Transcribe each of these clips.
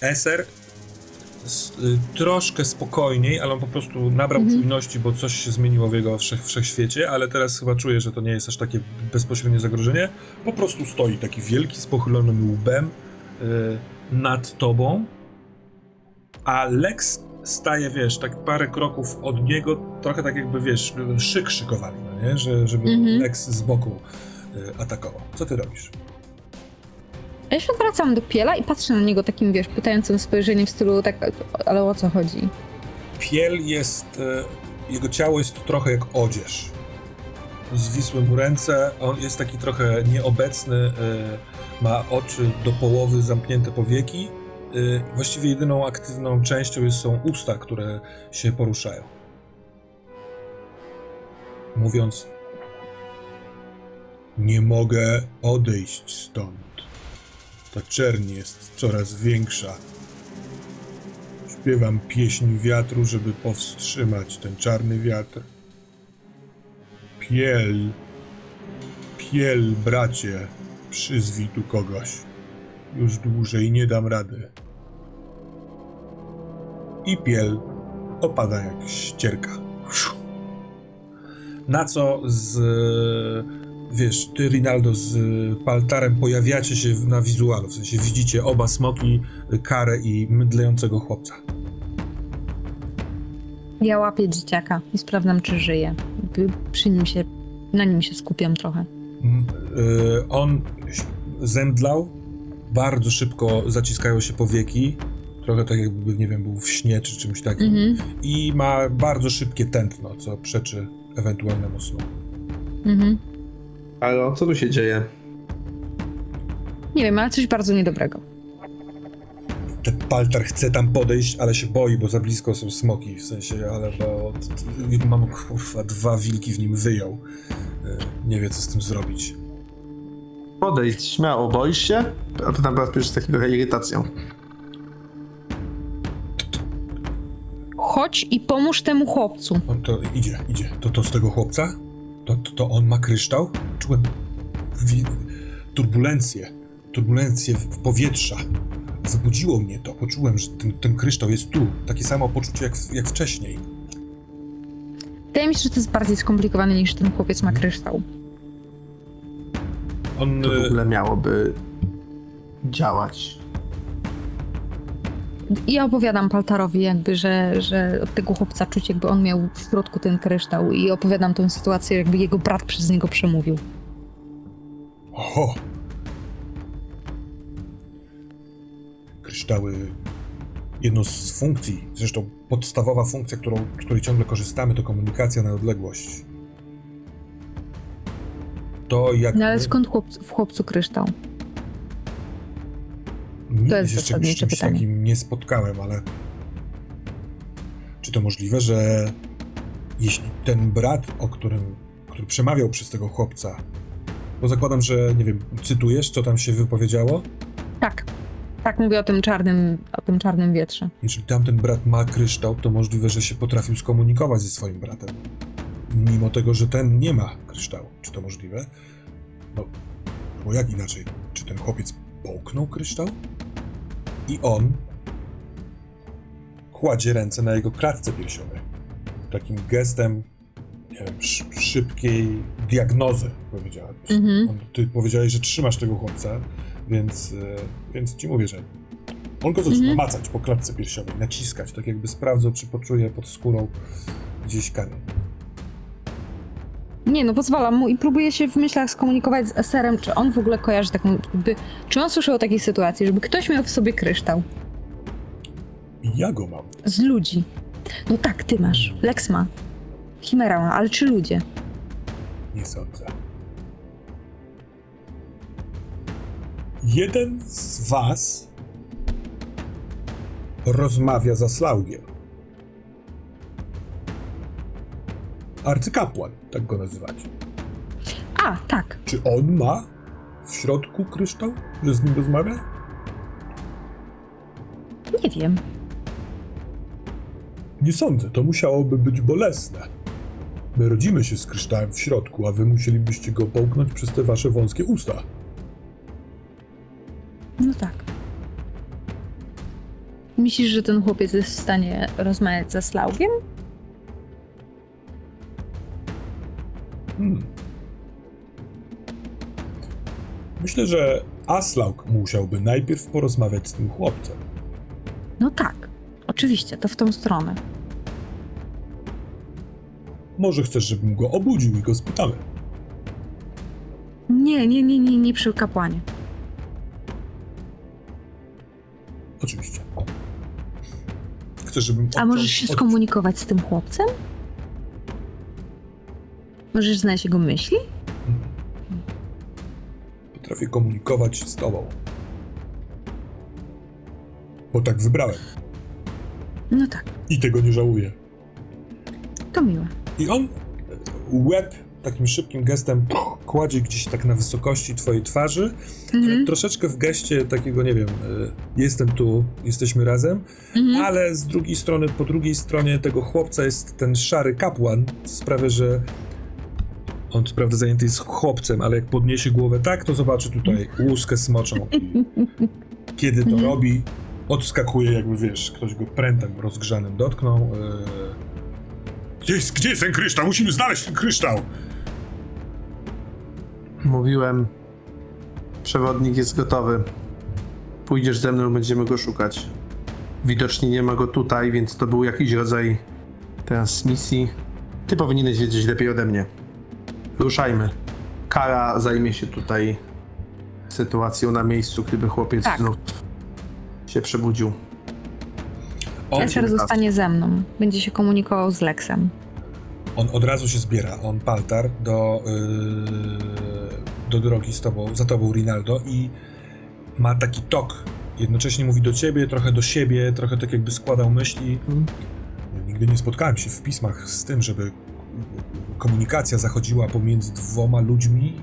Eser s- y, troszkę spokojniej, ale on po prostu nabrał czujności, bo coś się zmieniło w jego wszech, wszechświecie, ale teraz chyba czuje, że to nie jest aż takie bezpośrednie zagrożenie. Po prostu stoi taki wielki, z pochylonym łbem y, nad tobą, a Lex staje, wiesz, tak parę kroków od niego, trochę tak jakby, wiesz, szyk szykowali, no nie? Że, żeby Mhm. Lex z boku y, atakował. Co ty robisz? Ja się wracam do Piela i patrzę na niego takim, wiesz, pytającym spojrzeniem w stylu tak, ale o co chodzi? Piel jest, e, jego ciało jest trochę jak odzież. Zwisłe mu ręce, on jest taki trochę nieobecny, e, ma oczy do połowy, zamknięte powieki. E, Właściwie jedyną aktywną częścią są usta, które się poruszają. Mówiąc, nie mogę odejść stąd. Ta czerń jest coraz większa. Śpiewam pieśń wiatru, żeby powstrzymać ten czarny wiatr. Piel, piel, bracie, przyzwij tu kogoś. Już dłużej nie dam rady. I piel opada jak ścierka. Na co z. Wiesz, ty, Rinaldo, z Paltarem pojawiacie się na wizualu. W sensie widzicie oba smoki, karę i mydlejącego chłopca. Ja łapię dzieciaka i sprawdzam, czy żyje. Przy nim się, na nim się skupiam trochę. Mm, y, on zemdlał, bardzo szybko zaciskają się powieki, trochę tak jakby, nie wiem, był w śnie czy czymś takim. Mhm, I ma bardzo szybkie tętno, co przeczy ewentualnemu snu. mhm. Ale co tu się dzieje? Nie wiem, ale coś bardzo niedobrego. Ten paltar chce tam podejść, ale się boi, bo za blisko są smoki, w sensie, ale bo mam kurwa, dwa wilki w nim wyjął. Y, Nie wie, co z tym zrobić. Podejdź, śmiało, boisz się? A pytam po raz pierwszy z taką trochę irytacją. Chodź i pomóż temu chłopcu. On to idzie, idzie. To to z tego chłopca? To, to, to on ma kryształ? Czułem wi- turbulencję, turbulencję w, w powietrza. Wybudziło mnie to. Poczułem, że ten, ten kryształ jest tu. Takie samo poczucie jak, jak wcześniej. Wydaje mi się, że to jest bardziej skomplikowane niż ten chłopiec ma kryształ. On. To w e, ogóle miałoby działać. I ja opowiadam Paltarowi jakby, że, że od tego chłopca czuć jakby on miał w środku ten kryształ i opowiadam tą sytuację, jakby jego brat przez niego przemówił. Oho! Kryształy. Jedną z funkcji, zresztą podstawowa funkcja, którą, z której ciągle korzystamy, to komunikacja na odległość. To jak. No ale my- skąd w chłopcu kryształ? To jest czymś, zasadnicze czymś pytanie. takim nie spotkałem, ale czy to możliwe, że jeśli ten brat, o którym, który przemawiał przez tego chłopca, bo zakładam, że nie wiem, cytujesz, co tam się wypowiedziało? Tak. Tak mówię o tym czarnym, o tym czarnym wietrze. Jeśli tamten brat ma kryształ, to możliwe, że się potrafił skomunikować ze swoim bratem. Mimo tego, że ten nie ma kryształu. Czy to możliwe? No, bo jak inaczej? Czy ten chłopiec połknął kryształ? I on kładzie ręce na jego klatce piersiowej. Takim gestem nie wiem, sz- szybkiej diagnozy, powiedziałabyś. Mhm. On, ty powiedziałeś, że trzymasz tego chłopca, więc, e, więc ci mówię, że on go zaczyna Mhm. macać po klatce piersiowej, naciskać, tak jakby sprawdzał, czy poczuje pod skórą gdzieś kamień. Nie, no pozwalam mu i próbuję się w myślach skomunikować z Eserem, czy on w ogóle kojarzy taką, czy on słyszał o takiej sytuacji, żeby ktoś miał w sobie kryształ ja go mam. z ludzi. No tak, ty masz, Lex ma, Chimera ma, ale czy ludzie? Nie sądzę. Jeden z was rozmawia za Slaugiem. Arcykapłan, tak go nazywacie. A, tak. Czy on ma w środku kryształ, że z nim rozmawia? Nie wiem. Nie sądzę, to musiałoby być bolesne. My rodzimy się z kryształem w środku, a wy musielibyście go połknąć przez te wasze wąskie usta. No tak. Myślisz, że ten chłopiec jest w stanie rozmawiać ze Slaugiem? Hmm. Myślę, że Aslaug musiałby najpierw porozmawiać z tym chłopcem. No tak, oczywiście, to w tą stronę. Może chcesz, żebym go obudził i go spytamy. Nie, nie, nie, nie, nie przy kapłanie. Oczywiście. Chcesz, żebym. A odciął- możesz się od- skomunikować z tym chłopcem? Możesz znać jego myśli? Potrafię komunikować z tobą. Bo tak wybrałem. No tak, I tego nie żałuję. to miłe. I on łeb takim szybkim gestem kładzie gdzieś tak na wysokości twojej twarzy, Mhm. troszeczkę w geście takiego, nie wiem, e, jestem tu, jesteśmy razem, Mhm. ale z drugiej strony, po drugiej stronie tego chłopca jest ten szary kapłan, sprawia, że on co prawda zajęty jest chłopcem, ale jak podniesie głowę tak, to zobaczy tutaj łuskę smoczą. Kiedy to Mhm. robi, odskakuje jakby, wiesz, ktoś go prętem rozgrzanym dotknął. e, Gdzie jest, gdzie jest ten kryształ? Musimy znaleźć ten kryształ! Mówiłem, przewodnik jest gotowy. Pójdziesz ze mną, będziemy go szukać. Widocznie nie ma go tutaj, więc to był jakiś rodzaj transmisji. Ty powinieneś wiedzieć lepiej ode mnie. Ruszajmy. Kara zajmie się tutaj sytuacją na miejscu, gdyby chłopiec Tak. znów się przebudził. On, Eser zostanie ze mną. Będzie się komunikował z Lexem. on od razu się zbiera, on paltar do, yy, do drogi z tobą, za tobą Rinaldo i ma taki tok. Jednocześnie mówi do ciebie, trochę do siebie, trochę tak jakby składał myśli. Mhm. Nigdy nie spotkałem się w pismach z tym, żeby komunikacja zachodziła pomiędzy dwoma ludźmi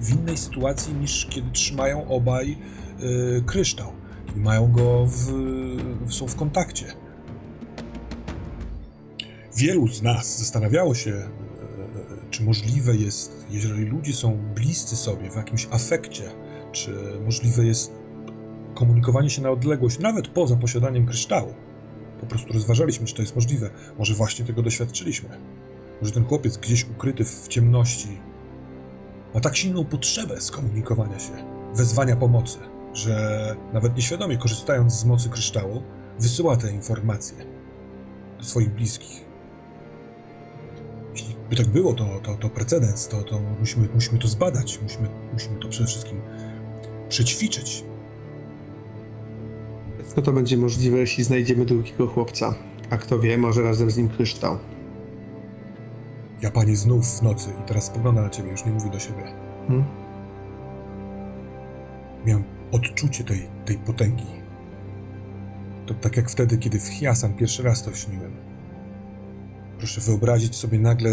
w innej sytuacji niż kiedy trzymają obaj y, kryształ. Kiedy mają go w, są w kontakcie. Wielu z nas zastanawiało się, y, czy możliwe jest, jeżeli ludzie są bliscy sobie w jakimś afekcie, czy możliwe jest komunikowanie się na odległość, nawet poza posiadaniem kryształu. Po prostu rozważaliśmy, czy to jest możliwe. Może właśnie tego doświadczyliśmy. Może ten chłopiec gdzieś ukryty w ciemności ma tak silną potrzebę skomunikowania się, wezwania pomocy, że nawet nieświadomie korzystając z mocy kryształu, wysyła te informacje do swoich bliskich. Jeśli by tak było, to, to, to precedens, to, to musimy, musimy to zbadać, musimy, musimy to przede wszystkim przećwiczyć. Wszystko to będzie możliwe, jeśli znajdziemy drugiego chłopca. A kto wie, może razem z nim kryształ. Ja panie znów w nocy i teraz spogląda na ciebie, już nie mówi do siebie. Hmm? Miałem odczucie tej, tej potęgi. To tak jak wtedy, kiedy w Hyasan pierwszy raz to śniłem. Proszę wyobrazić sobie nagle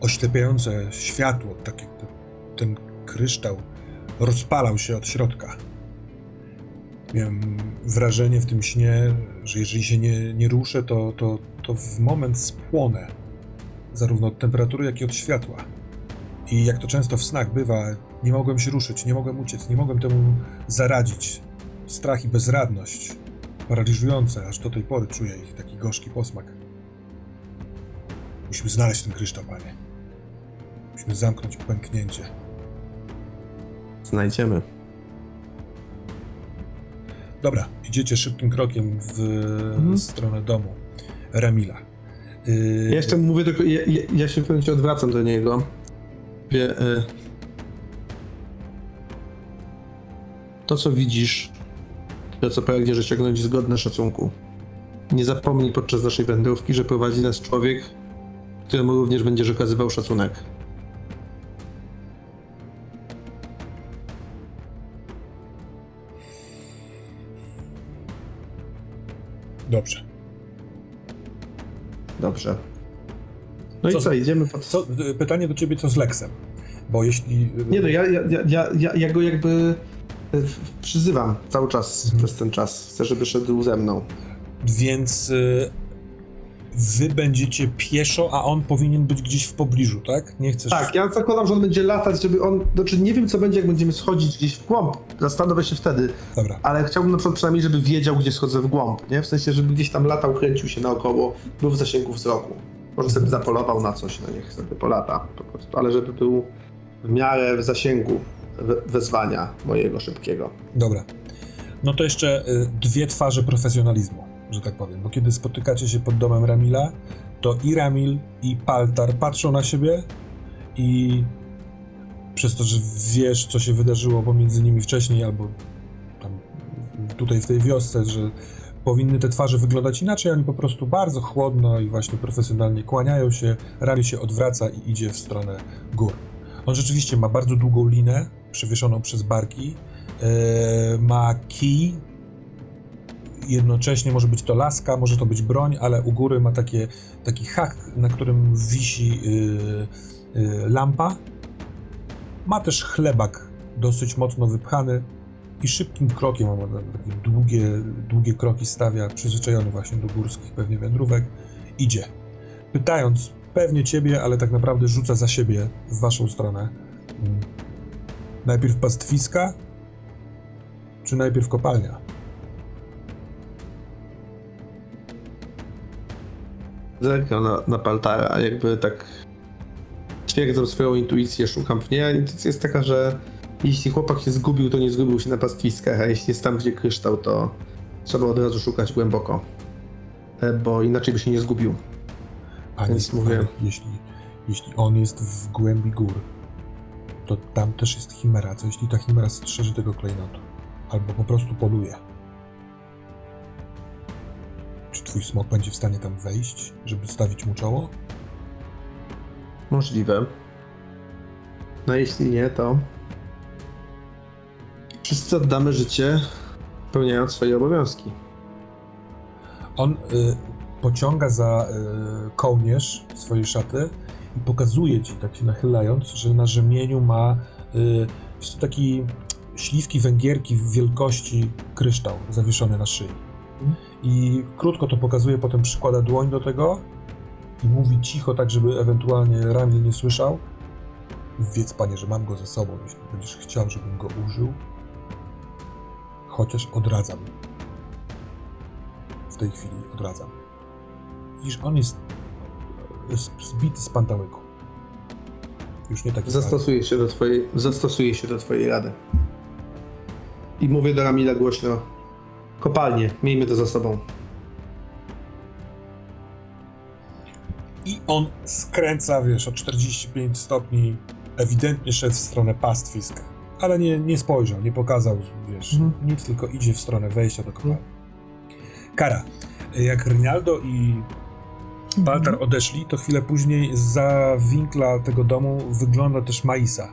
oślepiające światło, tak jak te- ten kryształ rozpalał się od środka. Miałem wrażenie w tym śnie, że jeżeli się nie, nie ruszę, to, to, to w moment spłonę. Zarówno od temperatury, jak i od światła. I jak to często w snach bywa, nie mogłem się ruszyć, nie mogłem uciec, nie mogłem temu zaradzić. Strach i bezradność, paraliżujące, aż do tej pory czuję ich taki gorzki posmak. Musimy znaleźć ten kryształ, panie. Musimy zamknąć pęknięcie. Znajdziemy. Dobra, idziecie szybkim krokiem w Mhm. stronę domu Ramila. Ja jeszcze mówię tylko, ja, ja, się w pewnym momencie odwracam do niego. Wie, y, to, co widzisz, to, co pragniesz osiągnąć, jest godne szacunku. Nie zapomnij podczas naszej wędrówki, że prowadzi nas człowiek, któremu również będziesz okazywał szacunek. Dobrze. Dobrze. No Co- i co, idziemy pod... Co, pytanie do ciebie, co z Lexem? Bo jeśli... Nie no, ja, ja, ja, ja, ja, go jakby w- przyzywam cały czas przez ten czas. Chcę, żeby szedł ze mną. Więc y, wy będziecie pieszo, a on powinien być gdzieś w pobliżu, tak? Nie chcesz... Tak, ja zakładam, że on będzie latać, żeby on. Znaczy, nie wiem, co będzie, jak będziemy schodzić gdzieś w głąb. Zastanowię się wtedy. Dobra. Ale chciałbym na przykład przynajmniej, żeby wiedział, gdzie schodzę w głąb, nie? W sensie, żeby gdzieś tam latał, kręcił się naokoło, był w zasięgu wzroku. Może sobie zapolował na coś, no niech sobie polata po prostu. Ale żeby był w miarę w zasięgu we- wezwania mojego szybkiego. Dobra. No to jeszcze y, dwie twarze profesjonalizmu, że tak powiem. Bo kiedy spotykacie się pod domem Ramila, to i Ramil, i Paltar patrzą na siebie i przez to, że wiesz, co się wydarzyło pomiędzy nimi wcześniej, albo tutaj w tej wiosce, że powinny te twarze wyglądać inaczej, oni po prostu bardzo chłodno i właśnie profesjonalnie kłaniają się, Ramil się odwraca i idzie w stronę gór. On rzeczywiście ma bardzo długą linę, przewieszoną przez barki, e, ma kij, jednocześnie może być to laska, może to być broń, ale u góry ma takie, taki hak, na którym wisi y, y, lampa. Ma też chlebak dosyć mocno wypchany i szybkim krokiem, on ma takie długie, długie kroki stawia, przyzwyczajony właśnie do górskich pewnie wędrówek, idzie. Pytając pewnie ciebie, ale tak naprawdę rzuca za siebie w waszą stronę. Mm. Najpierw pastwiska, czy najpierw kopalnia? Zerkam na, na Paltara, jakby tak twierdzam swoją intuicję, szukam w niej. A intuicja jest taka, że jeśli chłopak się zgubił, to nie zgubił się na pastwiskach, a jeśli jest tam, gdzie kryształ, to trzeba od razu szukać głęboko. E, Bo inaczej by się nie zgubił. Panie, Więc mówię- jeśli, jeśli on jest w głębi gór, to tam też jest chimera. Co jeśli ta chimera strzeże tego klejnotu? Albo po prostu poluje? Czy twój smok będzie w stanie tam wejść, żeby stawić mu czoło? Możliwe. No jeśli nie, to wszyscy oddamy życie, pełniając swoje obowiązki. On y, pociąga za y, kołnierz swojej szaty i pokazuje ci, tak się nachylając, że na rzemieniu ma y, taki śliwki węgierki w wielkości kryształ zawieszony na szyi. I krótko to pokazuje, potem przykłada dłoń do tego i mówi cicho, tak żeby ewentualnie Ramil nie słyszał. Wiedz, panie, że mam go ze sobą, jeśli będziesz chciał, żebym go użył. Chociaż odradzam w tej chwili odradzam. Widzisz, on jest jest zbity z pantałyku. Już nie taki. Zastosuję się do twojej, zastosuję się do twojej rady. I mówię do Ramila głośno. Kopalnie, miejmy to za sobą. I on skręca, wiesz, o 45 stopni, ewidentnie szedł w stronę pastwisk, ale nie, nie spojrzał, nie pokazał, wiesz, Mhm. nic, tylko idzie w stronę wejścia do kopalni. Kara, jak Rinaldo i Baltar odeszli, to chwilę później za winkla tego domu wygląda też Maisa.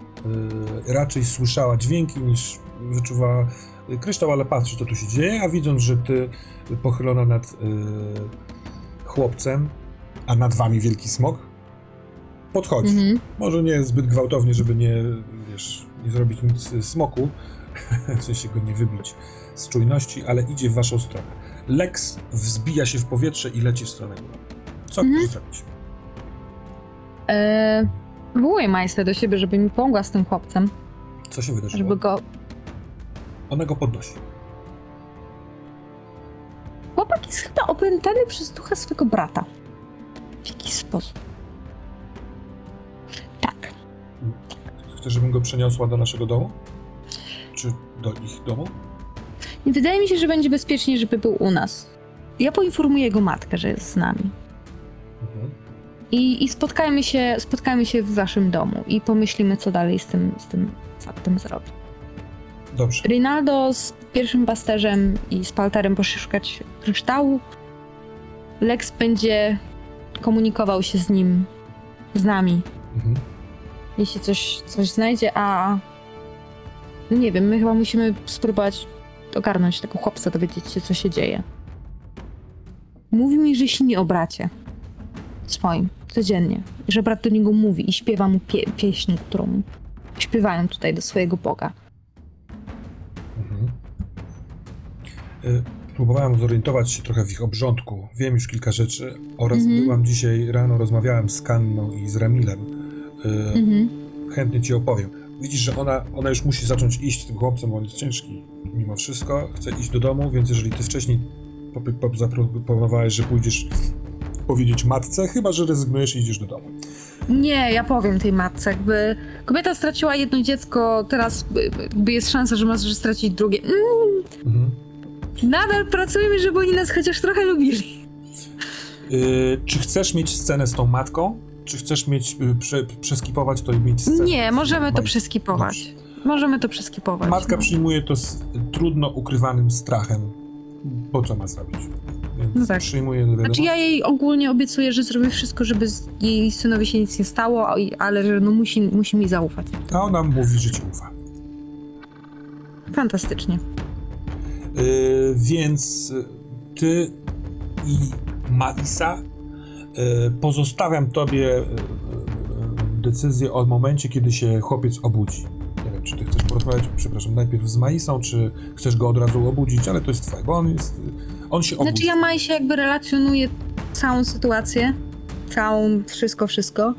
Yy, raczej słyszała dźwięki niż wyczuwała kryształ, ale patrzy, co tu się dzieje, a widząc, że ty pochylona nad yy, chłopcem, a nad wami wielki smok, podchodzi. Mhm. Może nie zbyt gwałtownie, żeby nie, wiesz, nie zrobić nic y, smoku, w sensie go nie wybić z czujności, ale idzie w waszą stronę. Lex wzbija się w powietrze i leci w stronę góry. Co Mhm. chcesz zrobić? E, Wołuję Majsę do siebie, żeby mi pomogła z tym chłopcem, Co się wydarzyło? żeby go... Ona go podnosi. Chłopak jest chyba opętany przez ducha swego brata. W jakiś sposób. Tak. Chcesz, żebym go przeniosła do naszego domu? Czy do ich domu? Wydaje mi się, że będzie bezpiecznie, żeby był u nas. Ja poinformuję jego matkę, że jest z nami. Mhm. I, i spotkajmy, się, spotkajmy się w waszym domu i pomyślimy, co dalej z tym, z tym faktem zrobić. Dobrze. Rinaldo z pierwszym pasterzem i z Paltarem poszli szukać kryształu. Lex będzie komunikował się z nim, z nami, Mhm. jeśli coś, coś znajdzie, a nie wiem, my chyba musimy spróbować ogarnąć tego chłopca, dowiedzieć się, co się dzieje. Mówi mi, że śni o bracie swoim, codziennie. Że brat do niego mówi i śpiewa mu pie- pieśń, którą śpiewają tutaj do swojego Boga. Próbowałem zorientować się trochę w ich obrządku. Wiem już kilka rzeczy oraz Mhm. byłam dzisiaj rano, rozmawiałem z Kanną i z Ramilem. Yy, Mhm. chętnie ci opowiem. Widzisz, że ona, ona już musi zacząć iść z tym chłopcem, bo on jest ciężki mimo wszystko. Chce iść do domu, więc jeżeli ty wcześniej zaproponowałeś, że pójdziesz powiedzieć matce, chyba że rezygnujesz i idziesz do domu. Nie, ja powiem tej matce, jakby kobieta straciła jedno dziecko, teraz y, jakby jest szansa, że może stracić drugie. Mm, Mhm. Nadal pracujemy, żeby oni nas chociaż trochę lubili. Yy, czy chcesz mieć scenę z tą matką? Czy chcesz mieć, yy, prze, przeskipować to i mieć scenę? Nie, możemy to przeskipować. Możemy to przeskipować. Matka no. przyjmuje to z trudno ukrywanym strachem. Po co ma zrobić? Więc No tak. przyjmuje do. Znaczy ja jej ogólnie obiecuję, że zrobię wszystko, żeby jej synowi się nic nie stało, ale że no musi, musi mi zaufać. A ona mówi, że ci ufa. Fantastycznie. Yy, więc y, ty i Marisa y, pozostawiam tobie y, y, decyzję o momencie, kiedy się chłopiec obudzi. Nie wiem, czy ty chcesz porozmawiać, przepraszam, najpierw z Maisą, czy chcesz go od razu obudzić, ale to jest twoje, bo on jest, on się obudzi. Znaczy ja Maj się jakby relacjonuję całą sytuację, całą, wszystko, wszystko.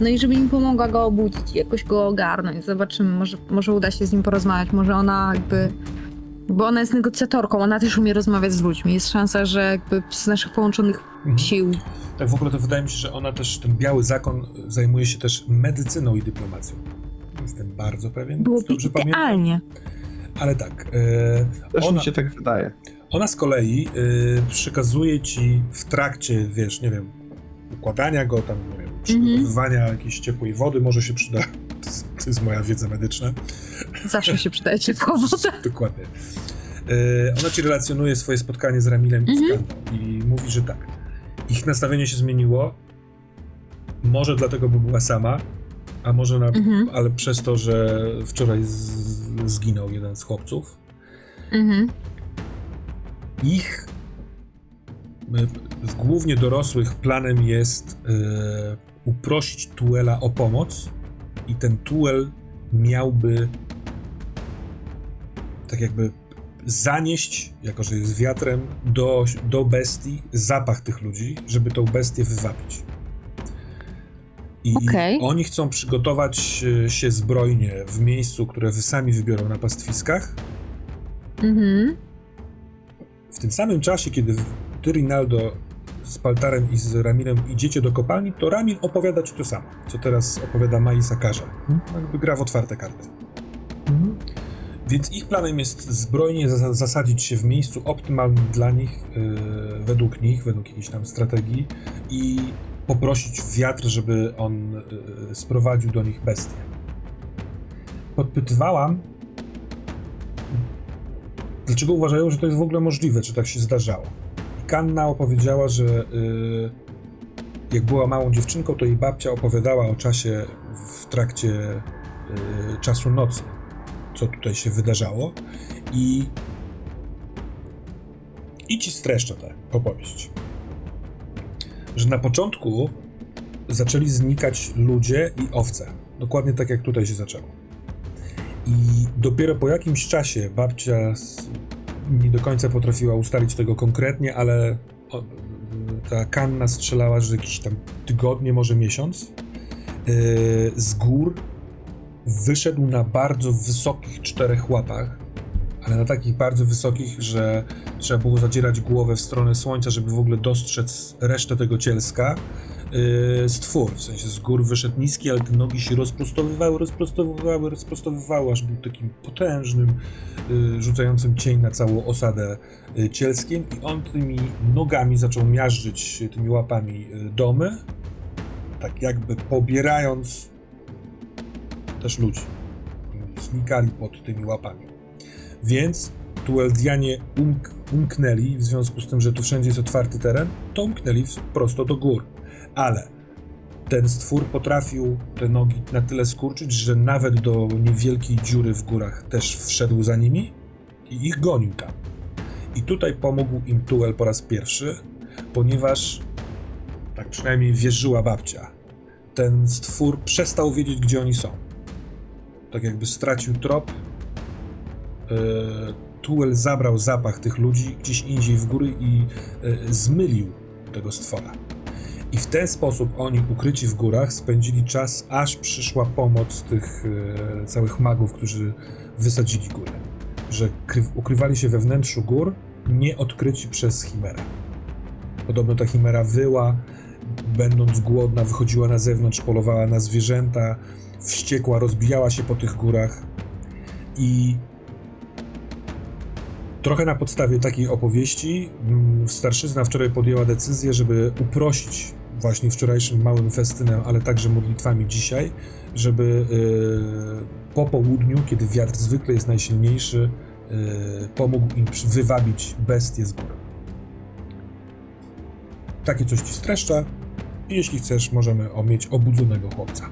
No i żeby mi pomogła go obudzić, jakoś go ogarnąć. Zobaczymy, może, może uda się z nim porozmawiać, może ona jakby... Bo ona jest negocjatorką, ona też umie rozmawiać z ludźmi. Jest szansa, że jakby z naszych połączonych Mhm. sił Tak w ogóle to wydaje mi się, że ona też, ten biały zakon zajmuje się też medycyną i dyplomacją. Jestem bardzo pewien, byłoby dobrze pamiętam. idealnie. Ale tak, e, Też ona, mi się tak wydaje. ona z kolei y, przekazuje ci w trakcie, wiesz, nie wiem, układania go tam, nie wiem, przygotowywania jakiejś ciepłej wody, może się przyda. To jest, to jest moja wiedza medyczna. Zawsze się przydaje ciepła woda. Dokładnie. Y, ona ci relacjonuje swoje spotkanie z Ramilem Mhm. Kandą i mówi, że tak, ich nastawienie się zmieniło, może dlatego, bo była sama, a może na, Mhm. ale przez to, że wczoraj z, zginął jeden z chłopców. Mhm. ich y, głównie dorosłych planem jest e, uprosić Tuela o pomoc i ten Tuel miałby tak jakby zanieść, jako że jest wiatrem, do, do bestii zapach tych ludzi, żeby tą bestię wywabić. I Okej. oni chcą przygotować e, się zbrojnie w miejscu, które wy sami wybiorą na pastwiskach, Mhm. W tym samym czasie, kiedy ty, Rinaldo, z Paltarem i z Ramilem idziecie do kopalni, to Ramil opowiada ci to samo, co teraz opowiada Maisa Karza. Jakby gra w otwarte karty. Więc ich planem jest zbrojnie zas- zasadzić się w miejscu optymalnym dla nich, yy, według nich, według jakiejś tam strategii i poprosić wiatr, żeby on yy, sprowadził do nich bestię. Podpytywałam, dlaczego uważają, że to jest w ogóle możliwe, czy tak się zdarzało. Kanna opowiedziała, że yy, jak była małą dziewczynką, to jej babcia opowiadała o czasie w trakcie yy, czasu nocy, co tutaj się wydarzało i i ci streszczę tę opowieść. Że na początku zaczęli znikać ludzie i owce. Dokładnie tak jak tutaj się zaczęło. I dopiero po jakimś czasie babcia nie do końca potrafiła ustalić tego konkretnie, ale ta kanna strzelała, że jakieś tam tygodnie, może miesiąc. yy, z gór wyszedł na bardzo wysokich czterech łapach, ale na takich bardzo wysokich, że trzeba było zadzierać głowę w stronę słońca, żeby w ogóle dostrzec resztę tego cielska. Stwór, w sensie z gór wyszedł niski, ale te nogi się rozprostowywały, rozprostowywały, rozprostowywały, aż był takim potężnym, yy, rzucającym cień na całą osadę yy, cielskiem i on tymi nogami zaczął miażdżyć tymi łapami domy, tak jakby pobierając też ludzi. Znikali pod tymi łapami. Więc Tueldianie umk umknęli, w związku z tym, że tu wszędzie jest otwarty teren, to umknęli prosto do gór. Ale ten stwór potrafił te nogi na tyle skurczyć, że nawet do niewielkiej dziury w górach też wszedł za nimi i ich gonił tam. I tutaj pomógł im Tuel po raz pierwszy, ponieważ, tak przynajmniej wierzyła babcia, ten stwór przestał wiedzieć, gdzie oni są. Tak jakby stracił trop, yy, Tuel zabrał zapach tych ludzi gdzieś indziej w góry i e, zmylił tego stwora. I w ten sposób oni, ukryci w górach, spędzili czas, aż przyszła pomoc tych e, całych magów, którzy wysadzili górę. Że kry, ukrywali się we wnętrzu gór, nieodkryci przez Chimerę. Podobno ta Chimera wyła, będąc głodna, wychodziła na zewnątrz, polowała na zwierzęta, wściekła, rozbijała się po tych górach i trochę na podstawie takiej opowieści mm, starszyzna wczoraj podjęła decyzję, żeby uprościć właśnie wczorajszym małym festynem, ale także modlitwami dzisiaj, żeby yy, po południu, kiedy wiatr zwykle jest najsilniejszy, yy, pomógł im wywabić bestie z góry. Takie coś ci streszcza i jeśli chcesz, możemy mieć obudzonego chłopca.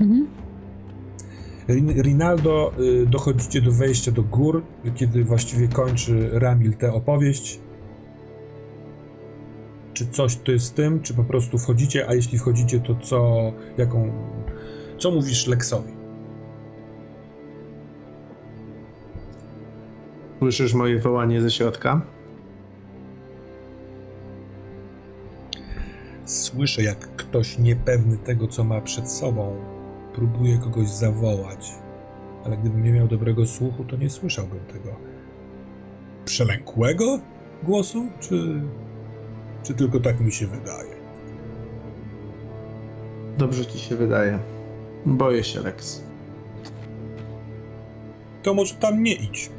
Mhm. Rin- Rinaldo, y, dochodzicie do wejścia do gór, kiedy właściwie kończy Ramil tę opowieść. Czy coś to jest z tym, czy po prostu wchodzicie, a jeśli wchodzicie, to co, jaką, co mówisz Lexowi? Słyszysz moje wołanie ze środka? Słyszę, jak ktoś niepewny tego, co ma przed sobą, próbuje kogoś zawołać, ale gdybym nie miał dobrego słuchu, to nie słyszałbym tego. Przelękłego głosu, czy, czy tylko tak mi się wydaje? Dobrze ci się wydaje. Boję się, Lex. To może tam nie idź.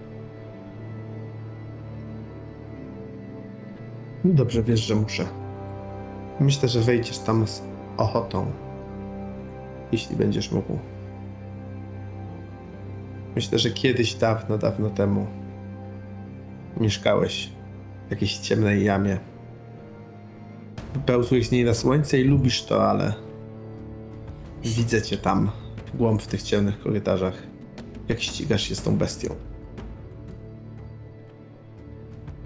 Dobrze wiesz, że muszę. Myślę, że wejdziesz tam z ochotą. Jeśli będziesz mógł. Myślę, że kiedyś dawno, dawno temu mieszkałeś w jakiejś ciemnej jamie. Wypełzłeś z niej na słońce i lubisz to, ale widzę cię tam, w głąb w tych ciemnych korytarzach, jak ścigasz się z tą bestią.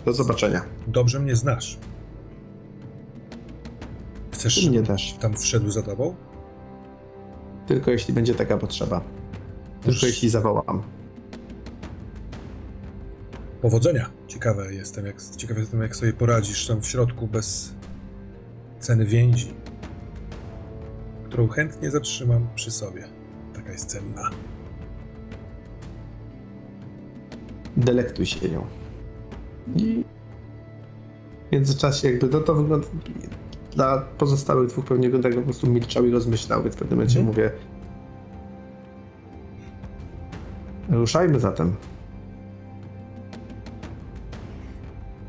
Do zobaczenia. Dobrze mnie znasz. Chcesz, Ty mnie też. tam wszedł za tobą? Tylko jeśli będzie taka potrzeba. Tylko Już- jeśli zawołam. Powodzenia. Ciekawe jestem, jak, jestem, jak sobie poradzisz tam w środku bez ceny więzi, którą chętnie zatrzymam przy sobie. Taka jest cenna. Delektuj się nią. I w międzyczasie jakby no to wygląda... Dla pozostałych dwóch pewnie wygląda jakby po prostu milczał i rozmyślał, więc w pewnym momencie Mhm. mówię Ruszajmy zatem.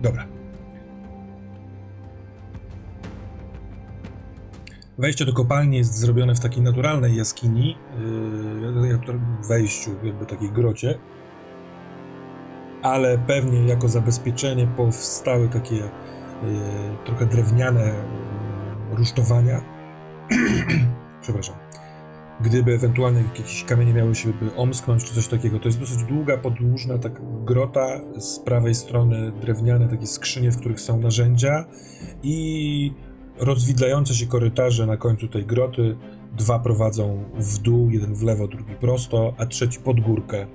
Dobra. Wejście do kopalni jest zrobione w takiej naturalnej jaskini, yy, wejściu jakby takiej grocie, ale pewnie jako zabezpieczenie powstały takie trochę drewniane rusztowania. Przepraszam. Gdyby ewentualnie jakieś kamienie miały się omsknąć czy coś takiego, to jest dosyć długa, podłużna tak grota, z prawej strony drewniane takie skrzynie, w których są narzędzia i rozwidlające się korytarze na końcu tej groty. Dwa prowadzą w dół, jeden w lewo, drugi prosto, a trzeci pod górkę.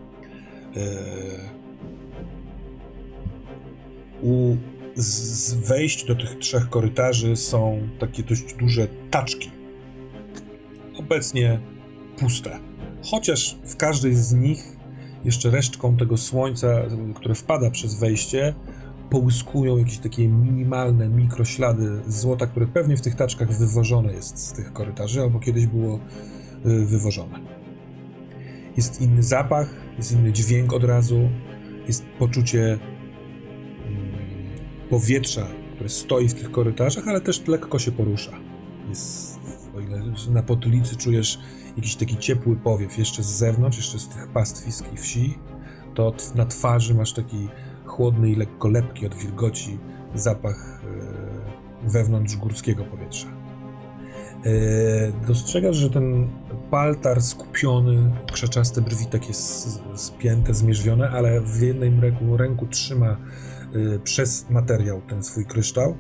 Yy, U z wejść do tych trzech korytarzy są takie dość duże taczki. Obecnie puste. Chociaż w każdej z nich jeszcze resztką tego słońca, które wpada przez wejście, połyskują jakieś takie minimalne mikroślady złota, które pewnie w tych taczkach wywożone jest z tych korytarzy, albo kiedyś było y, wywożone. Jest inny zapach, jest inny dźwięk od razu, jest poczucie powietrza, które stoi w tych korytarzach, ale też lekko się porusza. Jest, o ile na potylicy czujesz jakiś taki ciepły powiew jeszcze z zewnątrz, jeszcze z tych pastwisk i wsi, to na twarzy masz taki chłodny i lekko lepki od wilgoci zapach e, wewnątrz górskiego powietrza. E, dostrzegasz, że ten paltar skupiony, krzaczaste brwi takie spięte, zmierzwione, ale w jednym ręku, ręku trzyma przez materiał ten swój kryształ,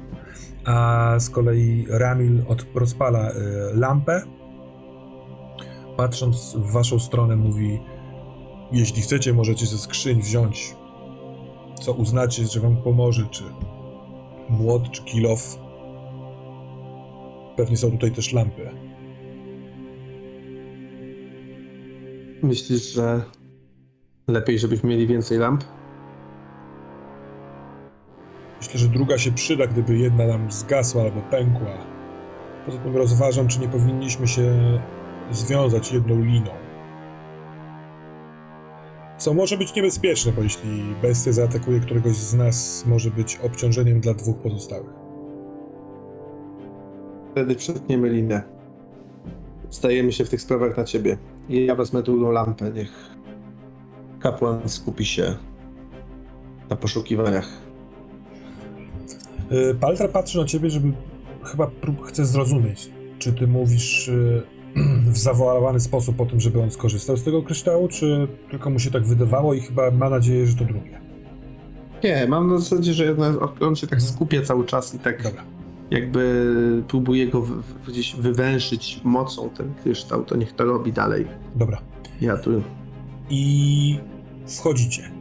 a z kolei Ramil od, rozpala e, lampę, patrząc w waszą stronę mówi Jeśli chcecie, możecie ze skrzyń wziąć, co uznacie, że wam pomoże, czy młot, czy kilof. Pewnie są tutaj też lampy. Myślisz, że lepiej, żebyśmy mieli więcej lamp? Myślę, że druga się przyda, gdyby jedna nam zgasła albo pękła. Poza tym rozważam, czy nie powinniśmy się związać jedną liną. Co może być niebezpieczne, bo jeśli bestia zaatakuje któregoś z nas, może być obciążeniem dla dwóch pozostałych. Wtedy przetniemy linę. Stajemy się w tych sprawach na ciebie. I ja wezmę drugą lampę, niech kapłan skupi się na poszukiwaniach. Y, Paltra patrzy na ciebie, żeby chyba chce zrozumieć, czy ty mówisz y, w zawołany sposób o tym, żeby on skorzystał z tego kryształu, czy tylko mu się tak wydawało i chyba ma nadzieję, że to drugie. Nie, mam na zasadzie, że on się tak skupia cały czas i tak Dobra. jakby próbuje go w, gdzieś wywęszyć mocą ten kryształ, to niech to robi dalej. Dobra. Ja tu I wchodzicie.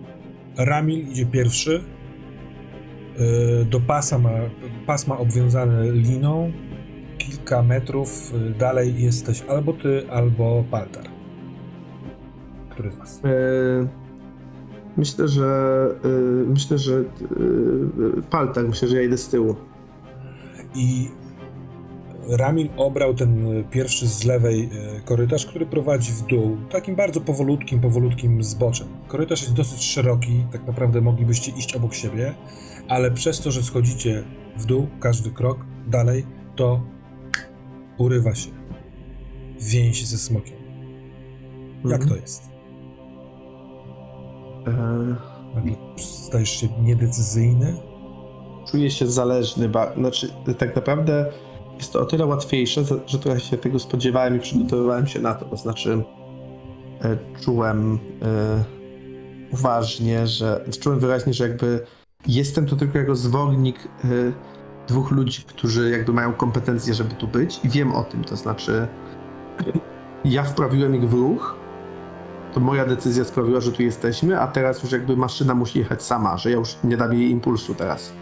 Ramil idzie pierwszy. Y, Do pasa ma, pasma obwiązane liną. Kilka metrów y, dalej jesteś albo ty, albo Paltar. Który z was? e, myślę, że myślę, że paltak, myślę, że ja idę z tyłu. I Ramil obrał ten y, pierwszy z lewej y, korytarz, który prowadzi w dół, takim bardzo powolutkim, powolutkim zboczem. Korytarz jest dosyć szeroki, tak naprawdę moglibyście iść obok siebie, ale przez to, że schodzicie w dół, każdy krok dalej, to urywa się więź ze smokiem. Jak Mhm. to jest? E, Nagle Stajesz się niedecyzyjny? czuję się zależny, ba, znaczy tak naprawdę jest to o tyle łatwiejsze, że- że trochę się tego spodziewałem i przygotowywałem się na to, to znaczy e, czułem e, uważnie, że czułem wyraźnie, że jakby jestem tu tylko jako zwolnik e, dwóch ludzi, którzy jakby mają kompetencje, żeby tu być i wiem o tym, to znaczy ja wprawiłem ich w ruch, to moja decyzja sprawiła, że tu jesteśmy, a teraz już jakby maszyna musi jechać sama, że ja już nie dam jej impulsu teraz.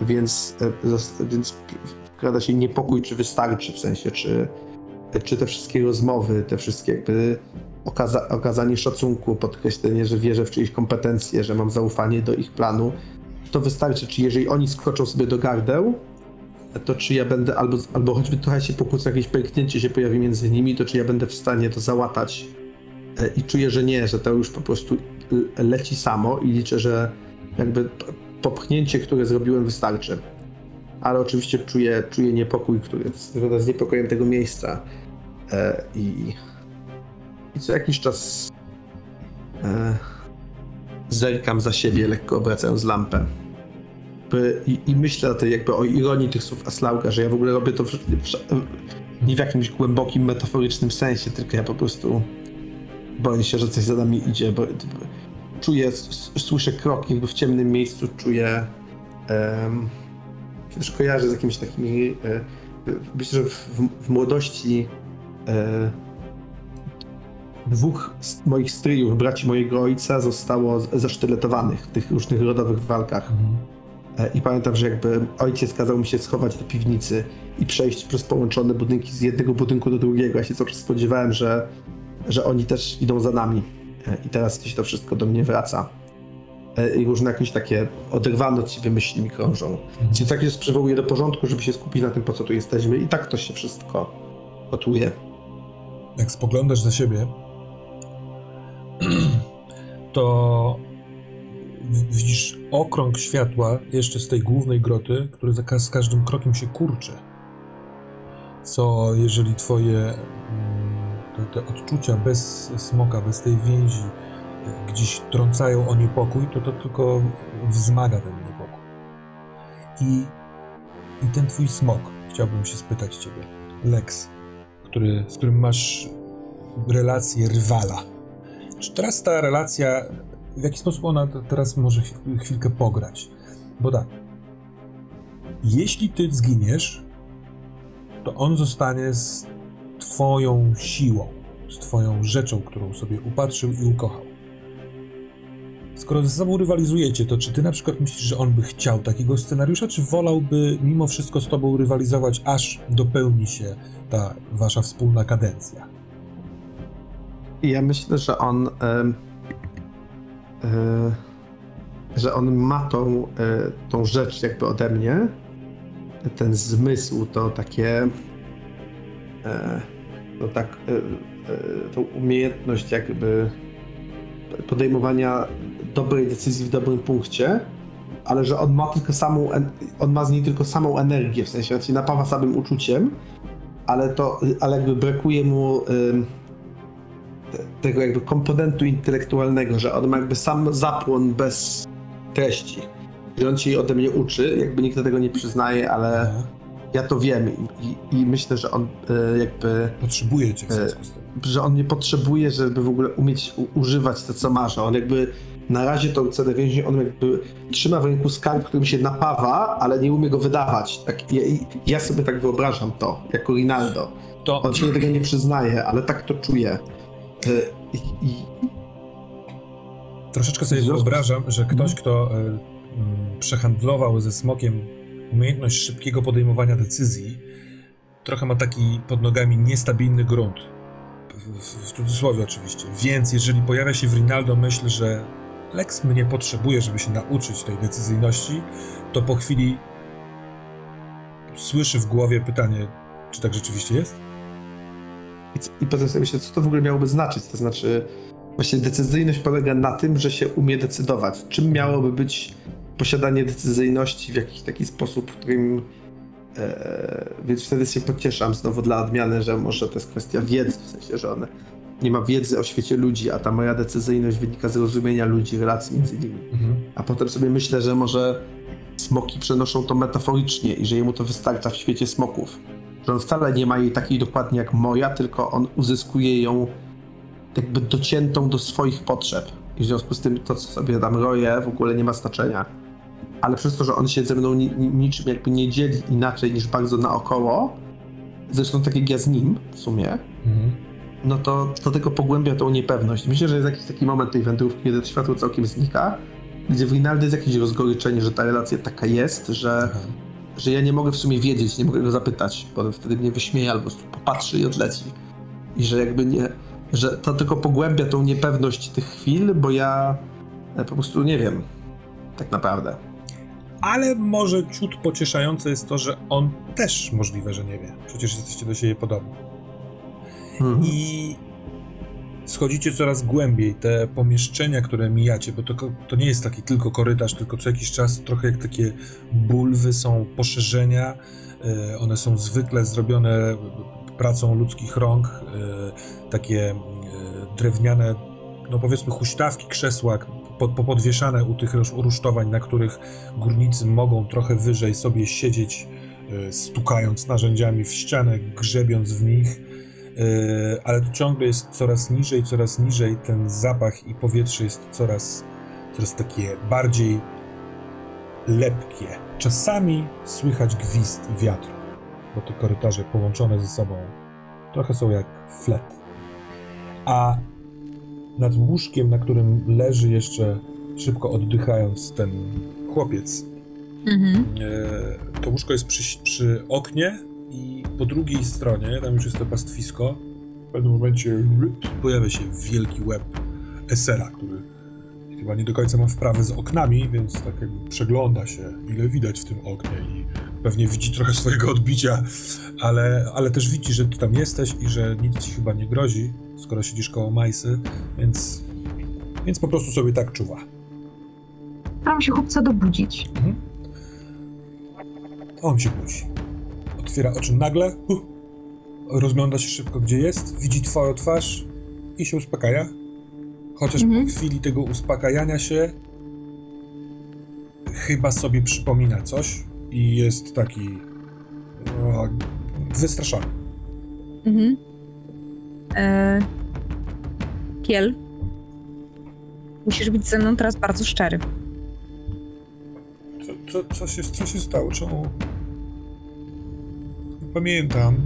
Więc, zas- więc wkrada się niepokój, czy wystarczy, w sensie, czy, czy te wszystkie rozmowy, te wszystkie jakby okaza- okazanie szacunku, podkreślenie, że wierzę w czyjeś kompetencje, że mam zaufanie do ich planu, to wystarczy, czy jeżeli oni skoczą sobie do gardeł, to czy ja będę, albo, albo choćby trochę się pokłócą, jakieś pęknięcie się pojawi między nimi, to czy ja będę w stanie to załatać E, i czuję, że nie, że to już po prostu y, leci samo i liczę, że jakby popchnięcie, które zrobiłem wystarczy. Ale oczywiście czuję, czuję niepokój, który związany z niepokojem tego miejsca e, i, i co jakiś czas e, zerkam za siebie, lekko obracając lampę. I, I myślę o tej jakby o ironii tych słów Aslauga, że ja w ogóle robię to w, w, nie w jakimś głębokim, metaforycznym sensie, tylko ja po prostu boję się, że coś za nami idzie, bo czuję, słyszę kroki jakby w ciemnym miejscu, czuję um, też kojarzę z jakimiś takimi e, myślę, że w, w młodości e, dwóch z moich stryjów, braci mojego ojca zostało zasztyletowanych w tych różnych rodowych walkach. E, I pamiętam, że jakby ojciec kazał mi się schować do piwnicy i przejść przez połączone budynki z jednego budynku do drugiego. Ja się cały czas spodziewałem, że, że oni też idą za nami. E, I teraz gdzieś to wszystko do mnie wraca. E, I różne jakieś takie oderwane od siebie myśli mi krążą. Więc tak się przywołuję do porządku, żeby się skupić na tym, po co tu jesteśmy. I tak to się wszystko gotuje. jak spoglądasz za siebie, to widzisz okrąg światła jeszcze z tej głównej groty, który z każdym krokiem się kurczy. Co jeżeli twoje mm, te, te odczucia bez smoka, bez tej więzi gdzieś trącają o niepokój, to to tylko wzmaga ten niepokój. I, i ten twój smok, chciałbym się spytać ciebie, Lex, który, z którym masz relację rywala. Czy teraz ta relacja, w jaki sposób ona teraz może chwil- chwilkę pograć? Bo tak, jeśli ty zginiesz, to on zostanie z twoją siłą, z twoją rzeczą, którą sobie upatrzył i ukochał. skoro ze sobą rywalizujecie, to czy ty na przykład myślisz, że on by chciał takiego scenariusza, czy wolałby mimo wszystko z tobą rywalizować, aż dopełni się ta wasza wspólna kadencja? Ja myślę, że on. em, e, że on ma tą, e, tą rzecz jakby ode mnie. Ten zmysł, to takie. No tak. Tą umiejętność jakby podejmowania dobrej decyzji w dobrym punkcie, ale że on ma tylko samą. On ma z niej tylko samą energię, w sensie się napawa samym uczuciem, ale to. Ale jakby brakuje mu. em, tego jakby komponentu intelektualnego, że on ma jakby sam zapłon bez treści. Że on się jej ode mnie uczy, jakby nikt do tego nie przyznaje, ale ja to wiem i, i, i myślę, że on e, jakby, Potrzebuje cię w związku z tym. że on nie potrzebuje, żeby w ogóle umieć u, używać to, co ma, że on jakby na razie tą cenę więźnia, on jakby trzyma w ręku skarb, którym się napawa, ale nie umie go wydawać. Tak, ja, ja sobie tak wyobrażam to, jako Rinaldo. To On się do tego nie przyznaje, ale tak to czuje. E, I, i troszeczkę sobie związku wyobrażam, że ktoś, kto y, przehandlował ze smokiem umiejętność szybkiego podejmowania decyzji, trochę ma taki pod nogami niestabilny grunt. W, w, w cudzysłowie oczywiście. Więc jeżeli pojawia się w Rinaldo myśl, że Lex mnie potrzebuje, żeby się nauczyć tej decyzyjności, to po chwili słyszy w głowie pytanie, czy tak rzeczywiście jest? I, I potem sobie myślę, co to w ogóle miałoby znaczyć? To znaczy, właśnie decyzyjność polega na tym, że się umie decydować. Czym miałoby być posiadanie decyzyjności w jakiś taki sposób, w którym. E, więc wtedy się pocieszam znowu dla odmiany, że może to jest kwestia wiedzy, w sensie, że on nie ma wiedzy o świecie ludzi, a ta moja decyzyjność wynika z rozumienia ludzi, relacji między nimi. Mhm. A potem sobie myślę, że może smoki przenoszą to metaforycznie i że jemu to wystarcza w świecie smoków. Że on wcale nie ma jej takiej dokładnie jak moja, tylko on uzyskuje ją jakby dociętą do swoich potrzeb. I w związku z tym to, co sobie tam roję, w ogóle nie ma znaczenia. Ale przez to, że on się ze mną ni- ni- niczym jakby nie dzieli inaczej niż bardzo naokoło, zresztą tak jak ja z nim w sumie, Mhm. no to, to tylko pogłębia tą niepewność. Myślę, że jest jakiś taki moment tej wędrówki, kiedy to światło całkiem znika, gdzie w Rinaldo jest jakieś rozgoryczenie, że ta relacja taka jest, że, Aha. Że ja nie mogę w sumie wiedzieć, nie mogę go zapytać, bo wtedy mnie wyśmieje albo popatrzy i odleci. I że jakby nie, że to tylko pogłębia tą niepewność tych chwil, bo ja po prostu nie wiem, tak naprawdę. Ale może ciut pocieszające jest to, że on też możliwe, że nie wie. Przecież jesteście do siebie podobni. Mhm. I schodzicie coraz głębiej. Te pomieszczenia, które mijacie, bo to, to nie jest taki tylko korytarz, tylko co jakiś czas trochę jak takie bulwy są poszerzenia. E, One są zwykle zrobione pracą ludzkich rąk. e, Takie e, drewniane, no powiedzmy, huśtawki, krzesła po- popodwieszane u tych rusz- rusztowań, na których górnicy mogą trochę wyżej sobie siedzieć, stukając narzędziami w ścianę, grzebiąc w nich. Yy, ale to ciągle jest coraz niżej, coraz niżej. Ten zapach i powietrze jest coraz, coraz takie bardziej lepkie. Czasami słychać gwizd wiatru, bo te korytarze połączone ze sobą trochę są jak flet. A nad łóżkiem, na którym leży jeszcze szybko oddychając ten chłopiec, Mhm. E, to łóżko jest przy, przy oknie po drugiej stronie, tam już jest to pastwisko, w pewnym momencie pojawia się wielki łeb Esera, który chyba nie do końca ma wprawę z oknami, więc tak jakby przegląda się, ile widać w tym oknie i pewnie widzi trochę swojego odbicia, ale, ale też widzi, że ty tam jesteś i że nic ci chyba nie grozi, skoro siedzisz koło Majsy, więc, więc po prostu sobie tak czuwa. Staram się chłopca dobudzić. On się budzi. Otwiera oczy nagle, huh, rozgląda się szybko, gdzie jest, widzi twoją twarz i się uspokaja. Chociaż Mhm. po chwili tego uspokajania się chyba sobie przypomina coś i jest taki o, wystraszony. Mhm. E... Kiel. Musisz być ze mną teraz bardzo szczery. Co, co, co, się, co się stało? Czemu? Pamiętam.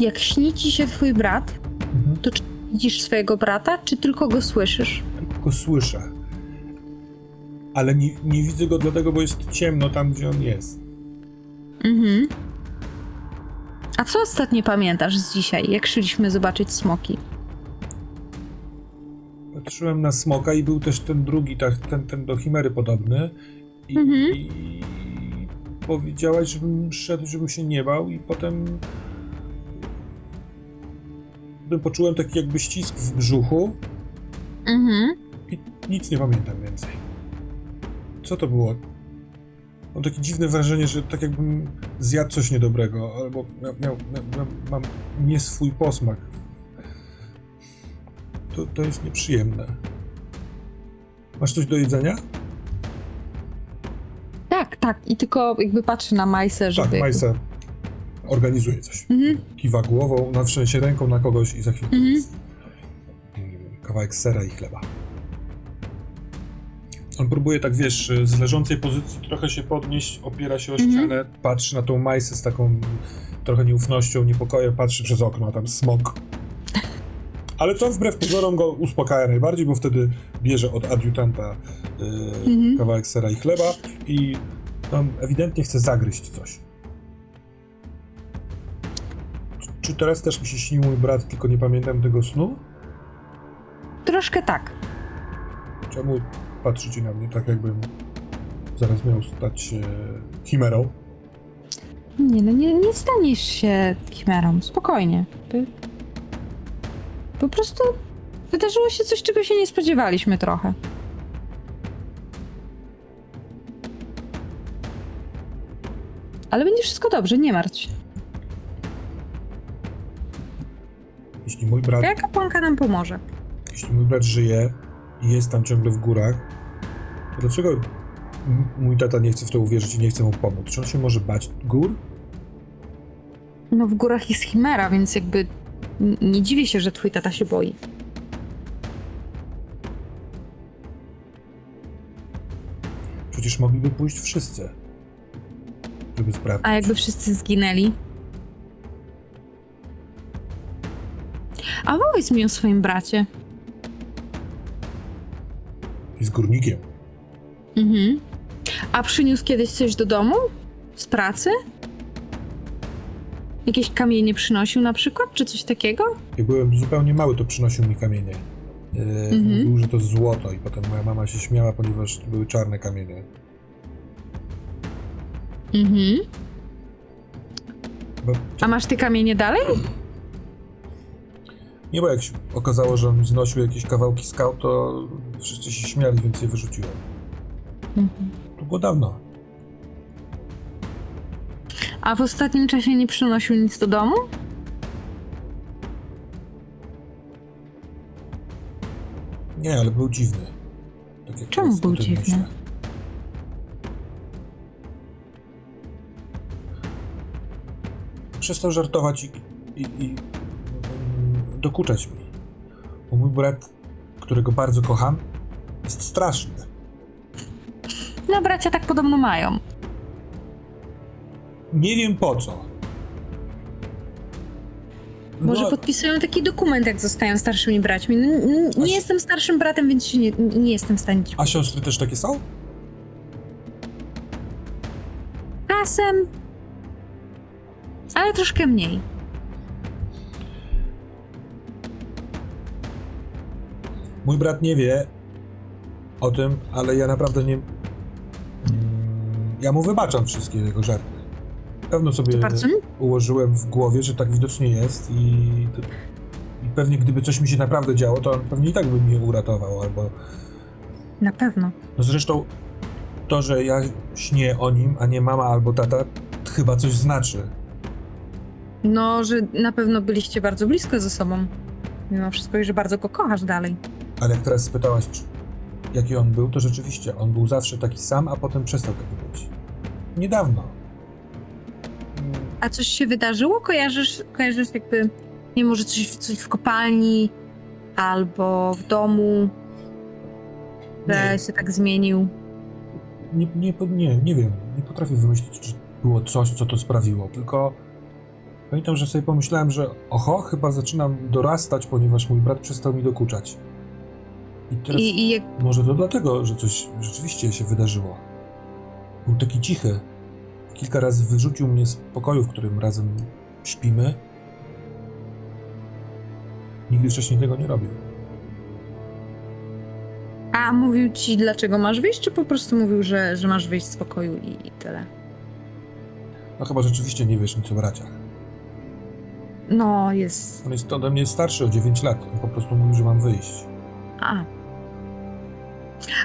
Jak śni ci się twój brat, Mhm. to czy Widzisz swojego brata, czy tylko go słyszysz? Tylko go słyszę. Ale nie, nie widzę go dlatego, bo jest ciemno tam, gdzie on jest. Mhm. A co ostatnio pamiętasz z dzisiaj, jak szliśmy zobaczyć smoki? Patrzyłem na smoka i był też ten drugi, tak, ten, ten do chimery podobny. I, Mhm. i powiedziałaś, żebym szedł, żebym się nie bał i potem potem poczułem taki jakby ścisk w brzuchu Mhm. i nic nie pamiętam więcej. Co to było? Mam takie dziwne wrażenie, że tak jakbym zjadł coś niedobrego, albo miał, miał, miał, miał, mam nie swój posmak. To, to jest nieprzyjemne. Masz coś do jedzenia? Tak, tak. I tylko jakby patrzy na Majsę, żeby... Tak, Majsa organizuje coś. Mhm. Kiwa głową, na sensie ręką na kogoś i za chwilę Mhm. jest kawałek sera i chleba. On próbuje tak, wiesz, z leżącej pozycji trochę się podnieść, opiera się o Mhm. ścianę, patrzy na tą Majsę z taką trochę nieufnością, niepokojem, patrzy przez okno, a tam smok. Ale to wbrew pozorom go uspokaja najbardziej, bo wtedy bierze od adiutanta y, Mhm. kawałek sera i chleba i tam ewidentnie chce zagryźć coś. Czy- Czy teraz też mi się śnił mój brat, tylko nie pamiętam tego snu? Troszkę tak. Czemu patrzycie na mnie tak, jakbym zaraz miał stać się chimerą? Nie, no nie, nie staniesz się chimerą. Spokojnie. Po prostu wydarzyło się coś, czego się nie spodziewaliśmy trochę. Ale będzie wszystko dobrze, nie martw się. Jeśli mój brat, Twoja kapłanka nam pomoże. jeśli mój brat żyje i jest tam ciągle w górach, to dlaczego m- mój tata nie chce w to uwierzyć i nie chce mu pomóc? Czy on się może bać gór? No w górach jest chimera, więc jakby nie dziwię się, że twój tata się boi. Przecież mogliby pójść wszyscy, żeby sprawdzić. A jakby wszyscy zginęli? A powiedz mi o swoim bracie. Jest górnikiem. Mhm. A przyniósł kiedyś coś do domu? Z pracy? Jakieś kamienie przynosił na przykład, czy coś takiego? Jak byłem zupełnie mały, to przynosił mi kamienie. Yy, Mhm. Mówił, że to złoto i potem moja mama się śmiała, ponieważ to były czarne kamienie. Mhm. Bo, A masz te kamienie dalej? nie, bo jak się okazało, że on znosił jakieś kawałki skał, to wszyscy się śmiali, więc je wyrzuciłem. Mhm. To było dawno. A w ostatnim czasie nie przynosił nic do domu? Nie, ale był dziwny. Tak jak Czemu teraz o był tym dziwny? myślę. Przestał żartować i, i, i mm, dokuczać mi. Bo mój brat, którego bardzo kocham, jest straszny. No bracia tak podobno mają. Nie wiem po co. Może No, podpisują taki dokument, jak zostają starszymi braćmi. Nie si- jestem starszym bratem, więc nie, nie jestem w stanie A siostry też takie są? Czasem. Ale troszkę mniej. Mój brat nie wie o tym, ale ja naprawdę nie. Mm, Ja mu wybaczam wszystkie jego żarty. Pewno sobie ułożyłem w głowie, że tak widocznie jest i, i pewnie gdyby coś mi się naprawdę działo, to on pewnie i tak by mnie uratował, albo... Na pewno. No zresztą to, że ja śnię o nim, a nie mama albo tata, chyba coś znaczy. No, że na pewno byliście bardzo blisko ze sobą. Mimo wszystko, i że bardzo go kochasz dalej. Ale jak teraz spytałaś, jaki on był, to rzeczywiście, on był zawsze taki sam, a potem przestał taki być. Niedawno. A coś się wydarzyło? Kojarzysz, kojarzysz jakby, nie może coś, coś w kopalni albo w domu, że Nie, się tak zmienił? nie, nie, nie, nie wiem, nie potrafię wymyślić, czy było coś, co to sprawiło, tylko Pamiętam, że sobie pomyślałem, że oho, chyba zaczynam dorastać, ponieważ mój brat przestał mi dokuczać. I teraz I, i jak, może to dlatego, że coś rzeczywiście się wydarzyło. Był taki cichy. Kilka razy wyrzucił mnie z pokoju, w którym razem śpimy. Nigdy wcześniej tego nie robił. a mówił ci, dlaczego masz wyjść, czy po prostu mówił, że, że masz wyjść z pokoju i, i tyle? No chyba rzeczywiście nie wiesz nic o braciach. No, jest... On jest ode mnie starszy o 9 lat. On po prostu mówił, że mam wyjść. A.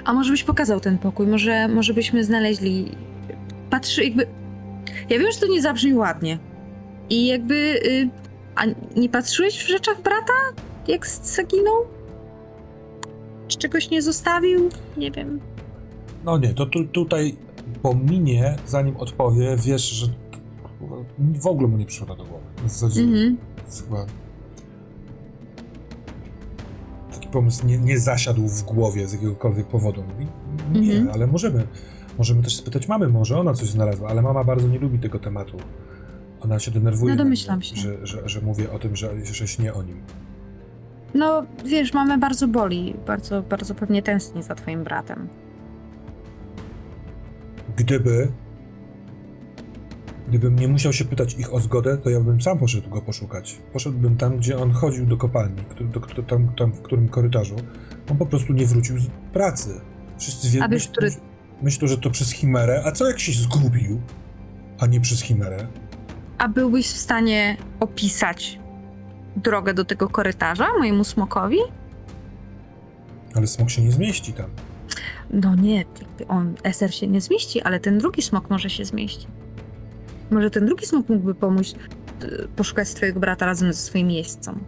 A może byś pokazał ten pokój? Może, może byśmy znaleźli. Patrzy, jakby. Ja wiem, że to nie zabrzmi ładnie. I jakby. Y, a nie patrzyłeś w rzeczach brata? Jak zaginął? Czy czegoś nie zostawił? Nie wiem. No nie, to tu, tutaj po minie, zanim odpowie, wiesz, że w ogóle mu nie przyszło do głowy. Mhm. jest chyba taki pomysł nie, nie zasiadł w głowie z jakiegokolwiek powodu. Mówi, nie, Mhm. ale możemy. Możemy też spytać mamy, może ona coś znalazła, ale mama bardzo nie lubi tego tematu. Ona się denerwuje, No domyślam mnie, się. Że, że, że mówię o tym, że, że śnię o nim. No, wiesz, mamy bardzo boli. Bardzo, bardzo pewnie tęskni za twoim bratem. Gdyby. Gdybym nie musiał się pytać ich o zgodę, to ja bym sam poszedł go poszukać. Poszedłbym tam, gdzie on chodził do kopalni, do, do, tam, tam, w którym korytarzu. On po prostu nie wrócił z pracy. Wszyscy wie, A wiesz, który- myślą, że to przez chimerę. A co jak się zgubił, a nie przez chimerę? A byłbyś w stanie opisać drogę do tego korytarza mojemu smokowi? Ale smok się nie zmieści tam. No nie, on, SR się nie zmieści, ale ten drugi smok może się zmieścić. Może ten drugi smok mógłby pomóc y, poszukać twojego brata razem ze swoim jeźdźcą.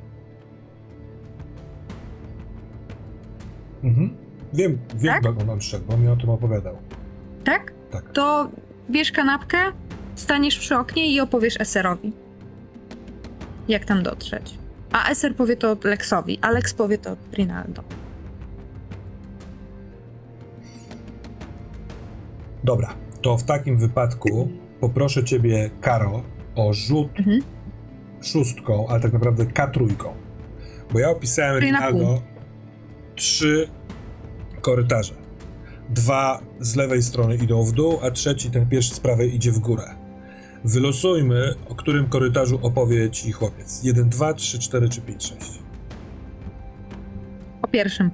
Mhm. Wiem, wiem, Tak? dokąd on szedł, bo mi o tym opowiadał. Tak? Tak. To bierz kanapkę, staniesz przy oknie i opowiesz SR-owi. Jak tam dotrzeć. A SR powie to Lexowi, a Lex powie to Rinaldo. Dobra, to w takim wypadku poproszę ciebie, Karo, o rzut Mhm. szóstką, ale tak naprawdę K3. Bo ja opisałem Rinaldo trzy korytarze. Dwa z lewej strony idą w dół, a trzeci, ten pierwszy z prawej, idzie w górę. Wylosujmy, o którym korytarzu opowie ci chłopiec. 1, 2, 3, 4 czy 5, 6. O pierwszym.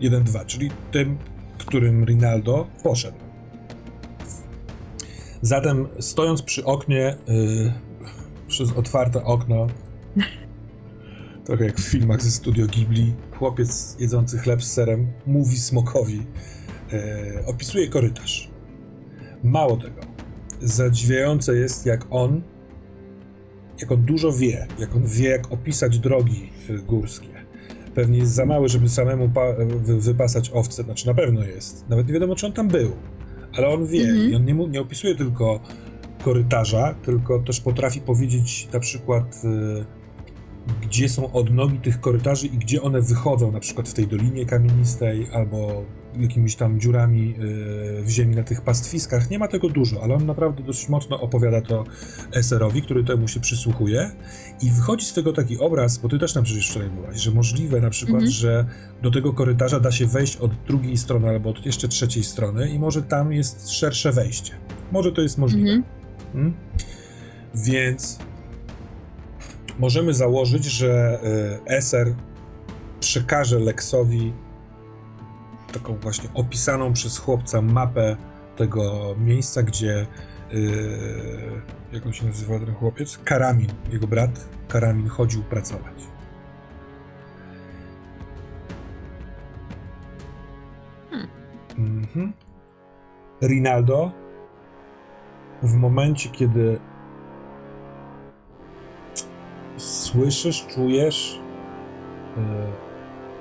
1, 2, czyli tym, którym Rinaldo poszedł. Zatem stojąc przy oknie, yy, przez otwarte okno, trochę jak w filmach ze studio Ghibli, chłopiec jedzący chleb z serem mówi smokowi, yy, opisuje korytarz. Mało tego, zadziwiające jest jak on, jak on dużo wie, jak on wie jak opisać drogi górskie pewnie jest za mały, żeby samemu pa- wy- wypasać owce, znaczy na pewno jest. Nawet nie wiadomo, czy on tam był. Ale on wie Mhm. i on nie, nie opisuje tylko korytarza, tylko też potrafi powiedzieć na przykład, y, gdzie są odnogi tych korytarzy i gdzie one wychodzą, na przykład w tej dolinie kamienistej albo jakimiś tam dziurami y, w ziemi na tych pastwiskach. Nie ma tego dużo, ale on naprawdę dosyć mocno opowiada to SR-owi, który temu się przysłuchuje. I wychodzi z tego taki obraz, bo ty też nam przecież wczoraj byłaś, że możliwe na przykład, Mhm. że do tego korytarza da się wejść od drugiej strony albo od jeszcze trzeciej strony i może tam jest szersze wejście. Może to jest możliwe. Mhm. Mm? Więc możemy założyć, że SR przekaże Lexowi taką właśnie opisaną przez chłopca mapę tego miejsca, gdzie y, jak on się nazywa ten chłopiec? Karamin, jego brat Karamin chodził pracować. Hmm. Mhm. Rinaldo w momencie, kiedy słyszysz, czujesz, yy,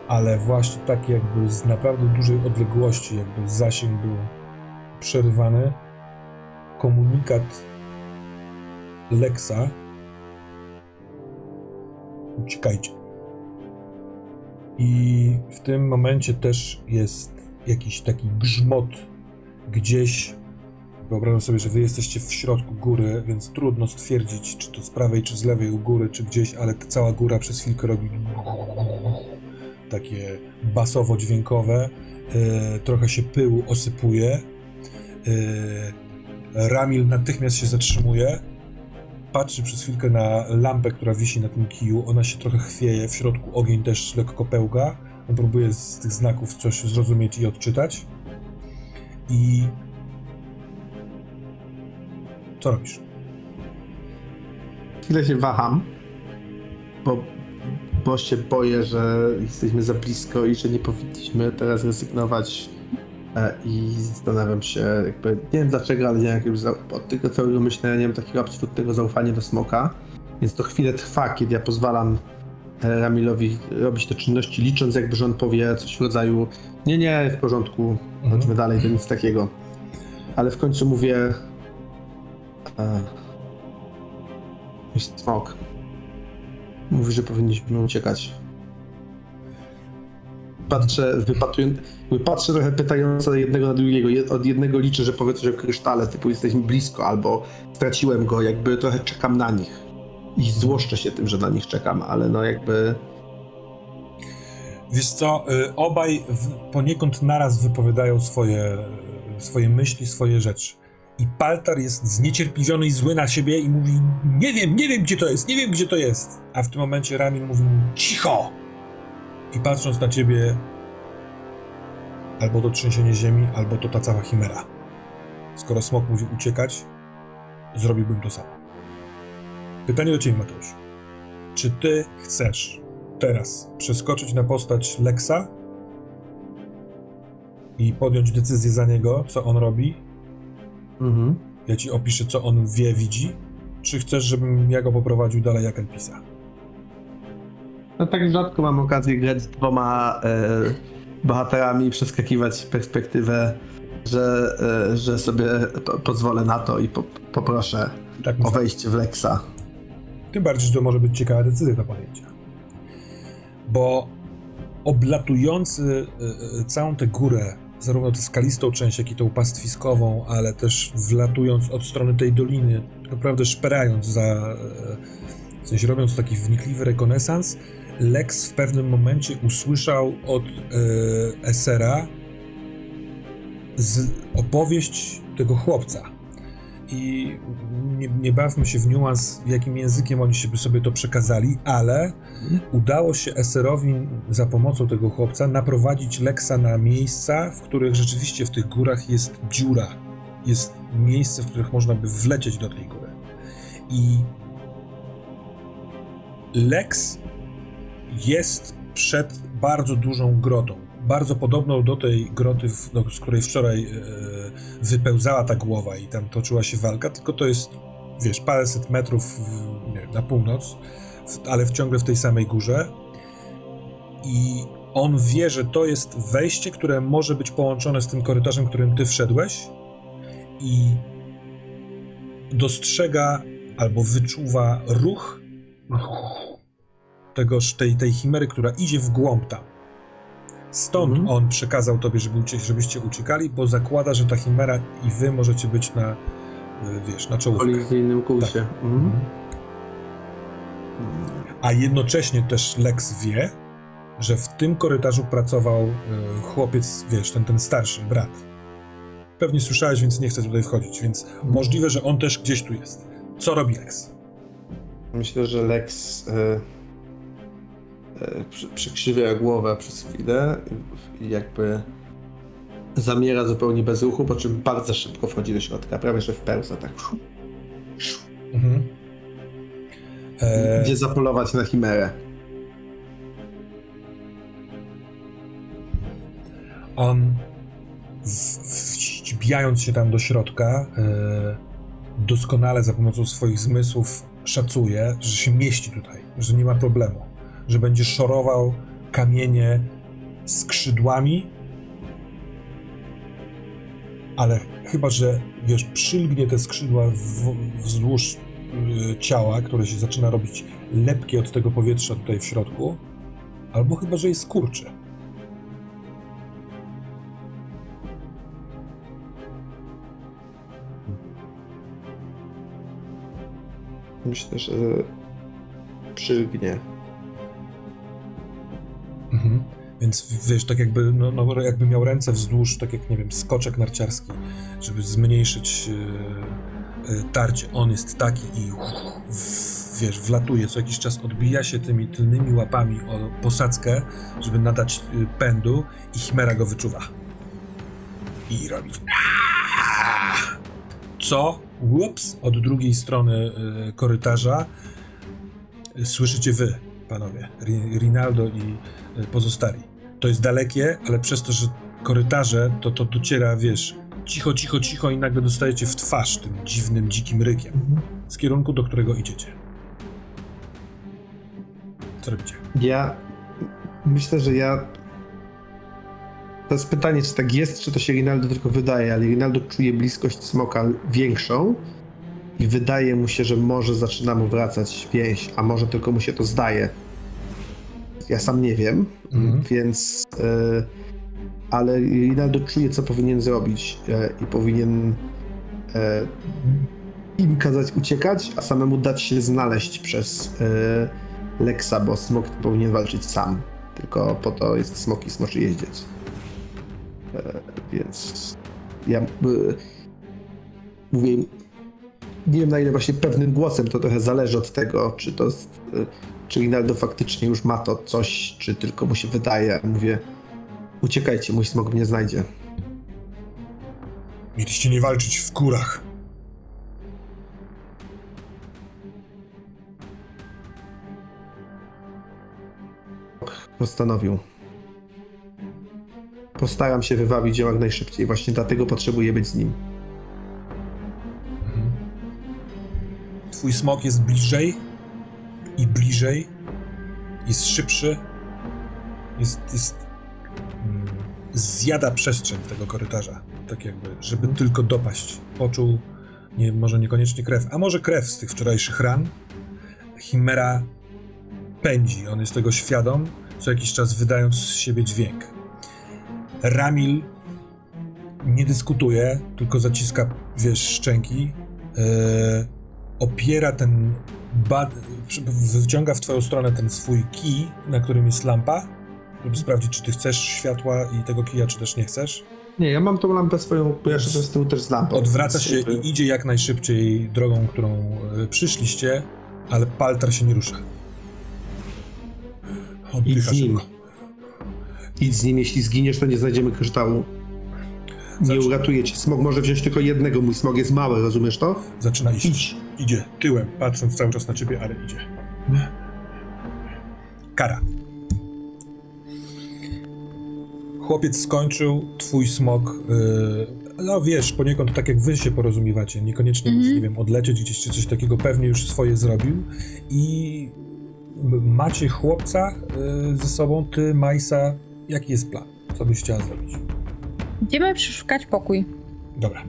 ale właśnie tak jakby z naprawdę dużej odległości, jakby zasięg był przerywany, komunikat Lexa uciekajcie. I w tym momencie też jest jakiś taki grzmot gdzieś Wyobrażam sobie, że wy jesteście w środku góry, więc trudno stwierdzić, czy to z prawej, czy z lewej u góry, czy gdzieś, ale cała góra przez chwilkę robi takie basowo-dźwiękowe. E, trochę się pyłu osypuje. E, Ramil natychmiast się zatrzymuje. Patrzy przez chwilkę na lampę, która wisi na tym kiju. Ona się trochę chwieje. W środku ogień też lekko pełga. On próbuje z tych znaków coś zrozumieć i odczytać. I. Co robisz? Chwilę się waham, bo, bo się boję, że jesteśmy za blisko i że nie powinniśmy teraz rezygnować. E, I zastanawiam się, jakby, nie wiem dlaczego, ale nie za- od tego całego myślenia nie mam takiego absolutnego zaufania do smoka. Więc to chwilę trwa, kiedy ja pozwalam e, Ramilowi robić te czynności, licząc jakby, że on powie coś w rodzaju nie, nie, w porządku, chodźmy dalej, to nic takiego. Ale w końcu mówię jest smok. Mówi, że powinniśmy uciekać. Patrzę, wypatrując, jakby patrzę trochę pytająco jednego na drugiego. Od jednego liczę, że powie coś o krysztale, typu jesteśmy blisko, albo straciłem go, jakby trochę czekam na nich. I złoszczę się tym, że na nich czekam, ale no jakby... Wiesz co, y, obaj poniekąd naraz wypowiadają swoje, swoje myśli, swoje rzeczy. I Paltar jest zniecierpliwiony i zły na siebie i mówi nie wiem, nie wiem gdzie to jest, nie wiem gdzie to jest. A w tym momencie Ramin mówi cicho! I patrząc na ciebie albo to trzęsienie ziemi, albo to ta cała chimera. Skoro smok mówi uciekać, zrobiłbym to samo. Pytanie do ciebie, Mateusz. Czy ty chcesz teraz przeskoczyć na postać Lexa i podjąć decyzję za niego, co on robi? Mhm. Ja ci opiszę, co on wie, widzi? Czy chcesz, żebym ja go poprowadził dalej jak NPC-a? No tak rzadko mam okazję grać z dwoma e, bohaterami przeskakiwać perspektywę, że, e, że sobie po, pozwolę na to i po, poproszę Tak o wejście w Lexa. Tym bardziej, że to może być ciekawa decyzja do podjęcia. Bo oblatujący y, y, całą tę górę, zarówno tę skalistą część, jak i tą pastwiskową, ale też wlatując od strony tej doliny, naprawdę szperając za, y, w sensie robiąc taki wnikliwy rekonesans, Lex w pewnym momencie usłyszał od y, Esera z opowieść tego chłopca. I nie, nie bawmy się w niuans, jakim językiem oni się sobie to przekazali, ale udało się Eserowi za pomocą tego chłopca naprowadzić Lexa na miejsca, w których rzeczywiście w tych górach jest dziura. Jest miejsce, w których można by wlecieć do tej góry. I Lex jest przed bardzo dużą grotą. Bardzo podobną do tej groty, do, z której wczoraj e, wypełzała ta głowa i tam toczyła się walka, tylko to jest, wiesz, paręset metrów w, wiem, na północ, w, ale w, ciągle w tej samej górze. I on wie, że to jest wejście, które może być połączone z tym korytarzem, którym ty wszedłeś i dostrzega albo wyczuwa ruch tegoż, tej, tej chimery, która idzie w głąb tam. Stąd Mhm. on przekazał tobie, żeby ucie, żebyście uciekali, bo zakłada, że ta chimera i wy możecie być na, y, wiesz, na W czołówkę. kolizyjnym kursie. Mhm. A jednocześnie też Lex wie, że w tym korytarzu pracował y, chłopiec, wiesz, ten, ten starszy, brat. Pewnie słyszałeś, więc nie chcę tutaj wchodzić, więc możliwe, że on też gdzieś tu jest. Co robi Lex? Myślę, że Lex e, przy, przykrzywia głowę przez chwilę i jakby zamiera zupełnie bez ruchu, po czym bardzo szybko wchodzi do środka, prawie że w pełza, tak. Mhm. E, Idzie zapolować na chimerę. On, wbijając się tam do środka, e, doskonale za pomocą swoich zmysłów szacuje, że się mieści tutaj, że nie ma problemu, że będzie szorował kamienie skrzydłami, ale chyba, że wiesz, przylgnie te skrzydła w, wzdłuż yy, ciała, które się zaczyna robić lepkie od tego powietrza tutaj w środku, albo chyba, że je skurczy. Myślę, że przylgnie Mhm. Więc wiesz, tak jakby, no, no, jakby miał ręce wzdłuż, tak jak, nie wiem, skoczek narciarski, żeby zmniejszyć e, e, tarcie. On jest taki i wiesz, wlatuje, co jakiś czas odbija się tymi tylnymi łapami o posadzkę, żeby nadać e, pędu i Chimera go wyczuwa. I robi co, ups, od drugiej strony korytarza słyszycie wy, panowie, Ri- Rinaldo i pozostali. To jest dalekie, ale przez to, że korytarze, to to dociera, wiesz, cicho, cicho, cicho i nagle dostajecie w twarz tym dziwnym, dzikim rykiem z kierunku, do którego idziecie. Co robicie? Ja myślę, że ja. To jest pytanie, czy tak jest, czy to się Rinaldo tylko wydaje, ale Rinaldo czuje bliskość smoka większą i wydaje mu się, że może zaczyna mu wracać więź, a może tylko mu się to zdaje. Ja sam nie wiem, Mhm. więc. e, ale Rinaldo czuje, co powinien zrobić e, i powinien e, im kazać uciekać, a samemu dać się znaleźć przez e, Lexa, bo smok nie powinien walczyć sam. Tylko po to jest smok i smoczy jeździec. E, więc ja e, mówię, nie wiem na ile właśnie pewnym głosem to trochę zależy od tego, czy to jest, czy Rinaldo faktycznie już ma to coś, czy tylko mu się wydaje. Mówię, uciekajcie, mój smok mnie znajdzie. Mieliście nie walczyć w kurach. Postanowił. Postaram się wywabić ją jak najszybciej, właśnie dlatego potrzebuję być z nim. Mhm. Twój smok jest bliżej i bliżej. Jest szybszy. Jest. jest mm, zjada przestrzeń tego korytarza. Tak jakby, żeby tylko dopaść. Poczuł, nie, może niekoniecznie krew, a może krew z tych wczorajszych ran. Chimera pędzi, on jest tego świadom, co jakiś czas wydając z siebie dźwięk. Ramil nie dyskutuje, tylko zaciska, wiesz, szczęki. e, opiera ten. Ba- wyciąga w twoją stronę ten swój kij, na którym jest lampa, żeby sprawdzić, czy ty chcesz światła i tego kija, czy też nie chcesz. Nie, ja mam tą lampę swoją, bo ja szedłem z tyłu też z lampą. Odwraca się i idzie jak najszybciej drogą, którą e, przyszliście, ale paltar się nie rusza. Idź Oddycha z nim. szybko. Idź z nim, jeśli zginiesz, to nie znajdziemy kryształu. Nie uratuje cię. Smog może wziąć tylko jednego, mój smog jest mały, rozumiesz to? Zaczyna iść. Idź. Idzie tyłem, patrząc cały czas na ciebie, ale idzie. Kara. Chłopiec skończył, twój smok, yy, no wiesz, poniekąd tak jak wy się porozumiewacie, niekoniecznie Mhm. musi, nie wiem, odlecieć gdzieś czy coś takiego, pewnie już swoje zrobił i macie chłopca yy, ze sobą, ty, Majsa, jaki jest plan? Co byś chciała zrobić? Idziemy przeszukać pokój. Dobra.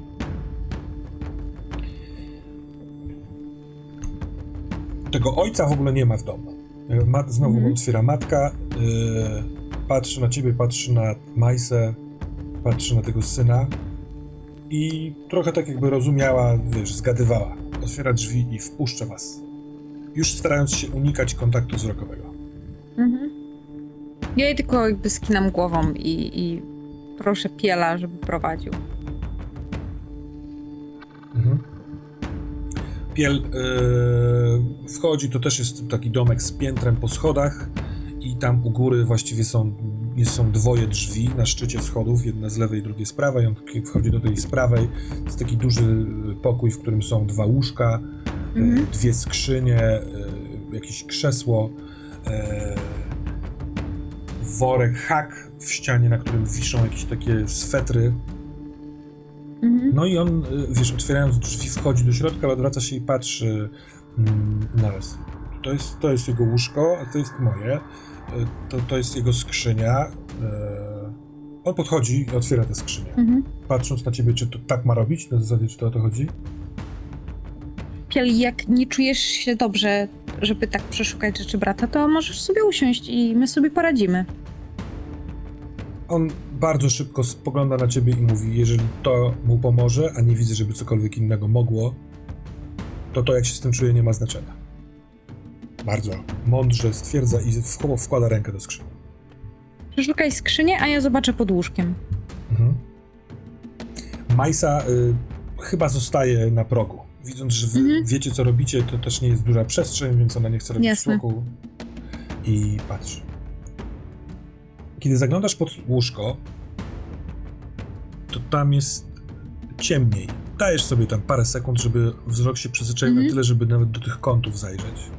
Tego ojca w ogóle nie ma w domu. E, Mat, znowu Mhm. otwiera matka, yy, patrzy na ciebie, patrzy na Majsę, patrzy na tego syna i trochę tak jakby rozumiała, wiesz, zgadywała. Otwiera drzwi i wpuszcza was. Już starając się unikać kontaktu wzrokowego. Mhm. Ja jej tylko jakby skinam głową i, i proszę Piela, żeby prowadził. Mhm. Piel yy, wchodzi, to też jest taki domek z piętrem po schodach i tam u góry właściwie są, są dwoje drzwi na szczycie schodów, jedna z lewej, drugie z prawej, on wchodzi do tej z prawej, jest taki duży pokój, w którym są dwa łóżka, yy, Mhm. dwie skrzynie, yy, jakieś krzesło, yy, worek, hak w ścianie, na którym wiszą jakieś takie swetry Mhm. no i on, y, wiesz, otwierając drzwi, wchodzi do środka, ale odwraca się i patrzy mm, na was. To jest, to jest jego łóżko, a to jest moje. Y, To, to jest jego skrzynia. Y, On podchodzi i otwiera tę skrzynię. Mhm. Patrząc na ciebie, czy to tak ma robić, na zasadzie, czy to o to chodzi? Piel, jak nie czujesz się dobrze, żeby tak przeszukać rzeczy brata, to możesz sobie usiąść i my sobie poradzimy. On bardzo szybko spogląda na ciebie i mówi, jeżeli to mu pomoże, a nie widzę, żeby cokolwiek innego mogło, to to, jak się z tym czuje, nie ma znaczenia. Bardzo mądrze stwierdza i wkłada rękę do skrzyni. Przeszukaj skrzynię, a ja zobaczę pod łóżkiem. Mhm. Majsa y, chyba zostaje na progu. Widząc, że wy Mhm. wiecie, co robicie, to też nie jest duża przestrzeń, więc ona nie chce robić Jasne. słuchu. I patrzy. Kiedy zaglądasz pod łóżko, to tam jest ciemniej. Dajesz sobie tam parę sekund, żeby wzrok się przyzwyczaił Mhm. na tyle, żeby nawet do tych kątów zajrzeć.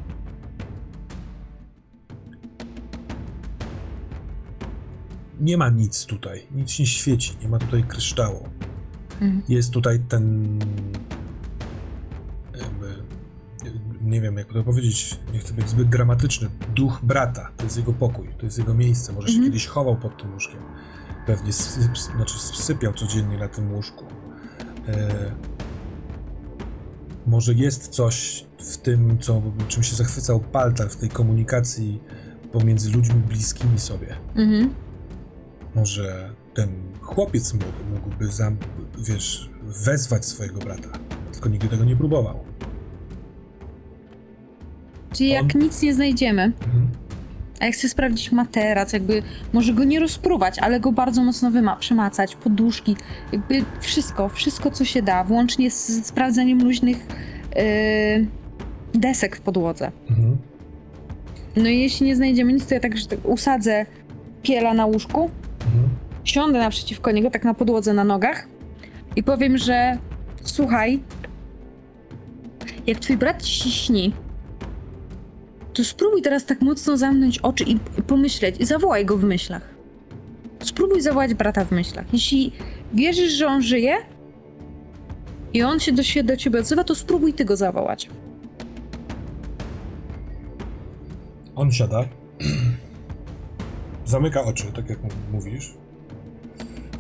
Nie ma nic tutaj, nic nie świeci, nie ma tutaj kryształu. Mhm. Jest tutaj ten. Nie wiem, jak to powiedzieć, nie chcę być zbyt dramatyczny. Duch brata, to jest jego pokój, to jest jego miejsce. Może się Mhm. kiedyś chował pod tym łóżkiem. Pewnie syp, znaczy sypiał codziennie na tym łóżku. E, może jest coś w tym, co, czym się zachwycał Paltar, w tej komunikacji pomiędzy ludźmi bliskimi sobie. Mhm. Może ten chłopiec młody mógłby, zam, wiesz, wezwać swojego brata. Tylko nigdy tego nie próbował. Czyli jak On- nic nie znajdziemy, Mhm. a ja chcę sprawdzić materac, jakby może go nie rozpruwać, ale go bardzo mocno wyma- przemacać, poduszki, jakby wszystko, wszystko co się da, włącznie z sprawdzeniem luźnych yy, desek w podłodze. Mhm. No i jeśli nie znajdziemy nic, to ja tak, że tak usadzę piela na łóżku, Mhm. siądę naprzeciwko niego, tak na podłodze na nogach i powiem, że słuchaj, jak twój brat ci śni, to spróbuj teraz tak mocno zamknąć oczy i pomyśleć, i zawołaj go w myślach. Spróbuj zawołać brata w myślach. Jeśli wierzysz, że on żyje i on się do, się do ciebie odzywa, to spróbuj ty go zawołać. On siada, zamyka oczy, tak jak mówisz.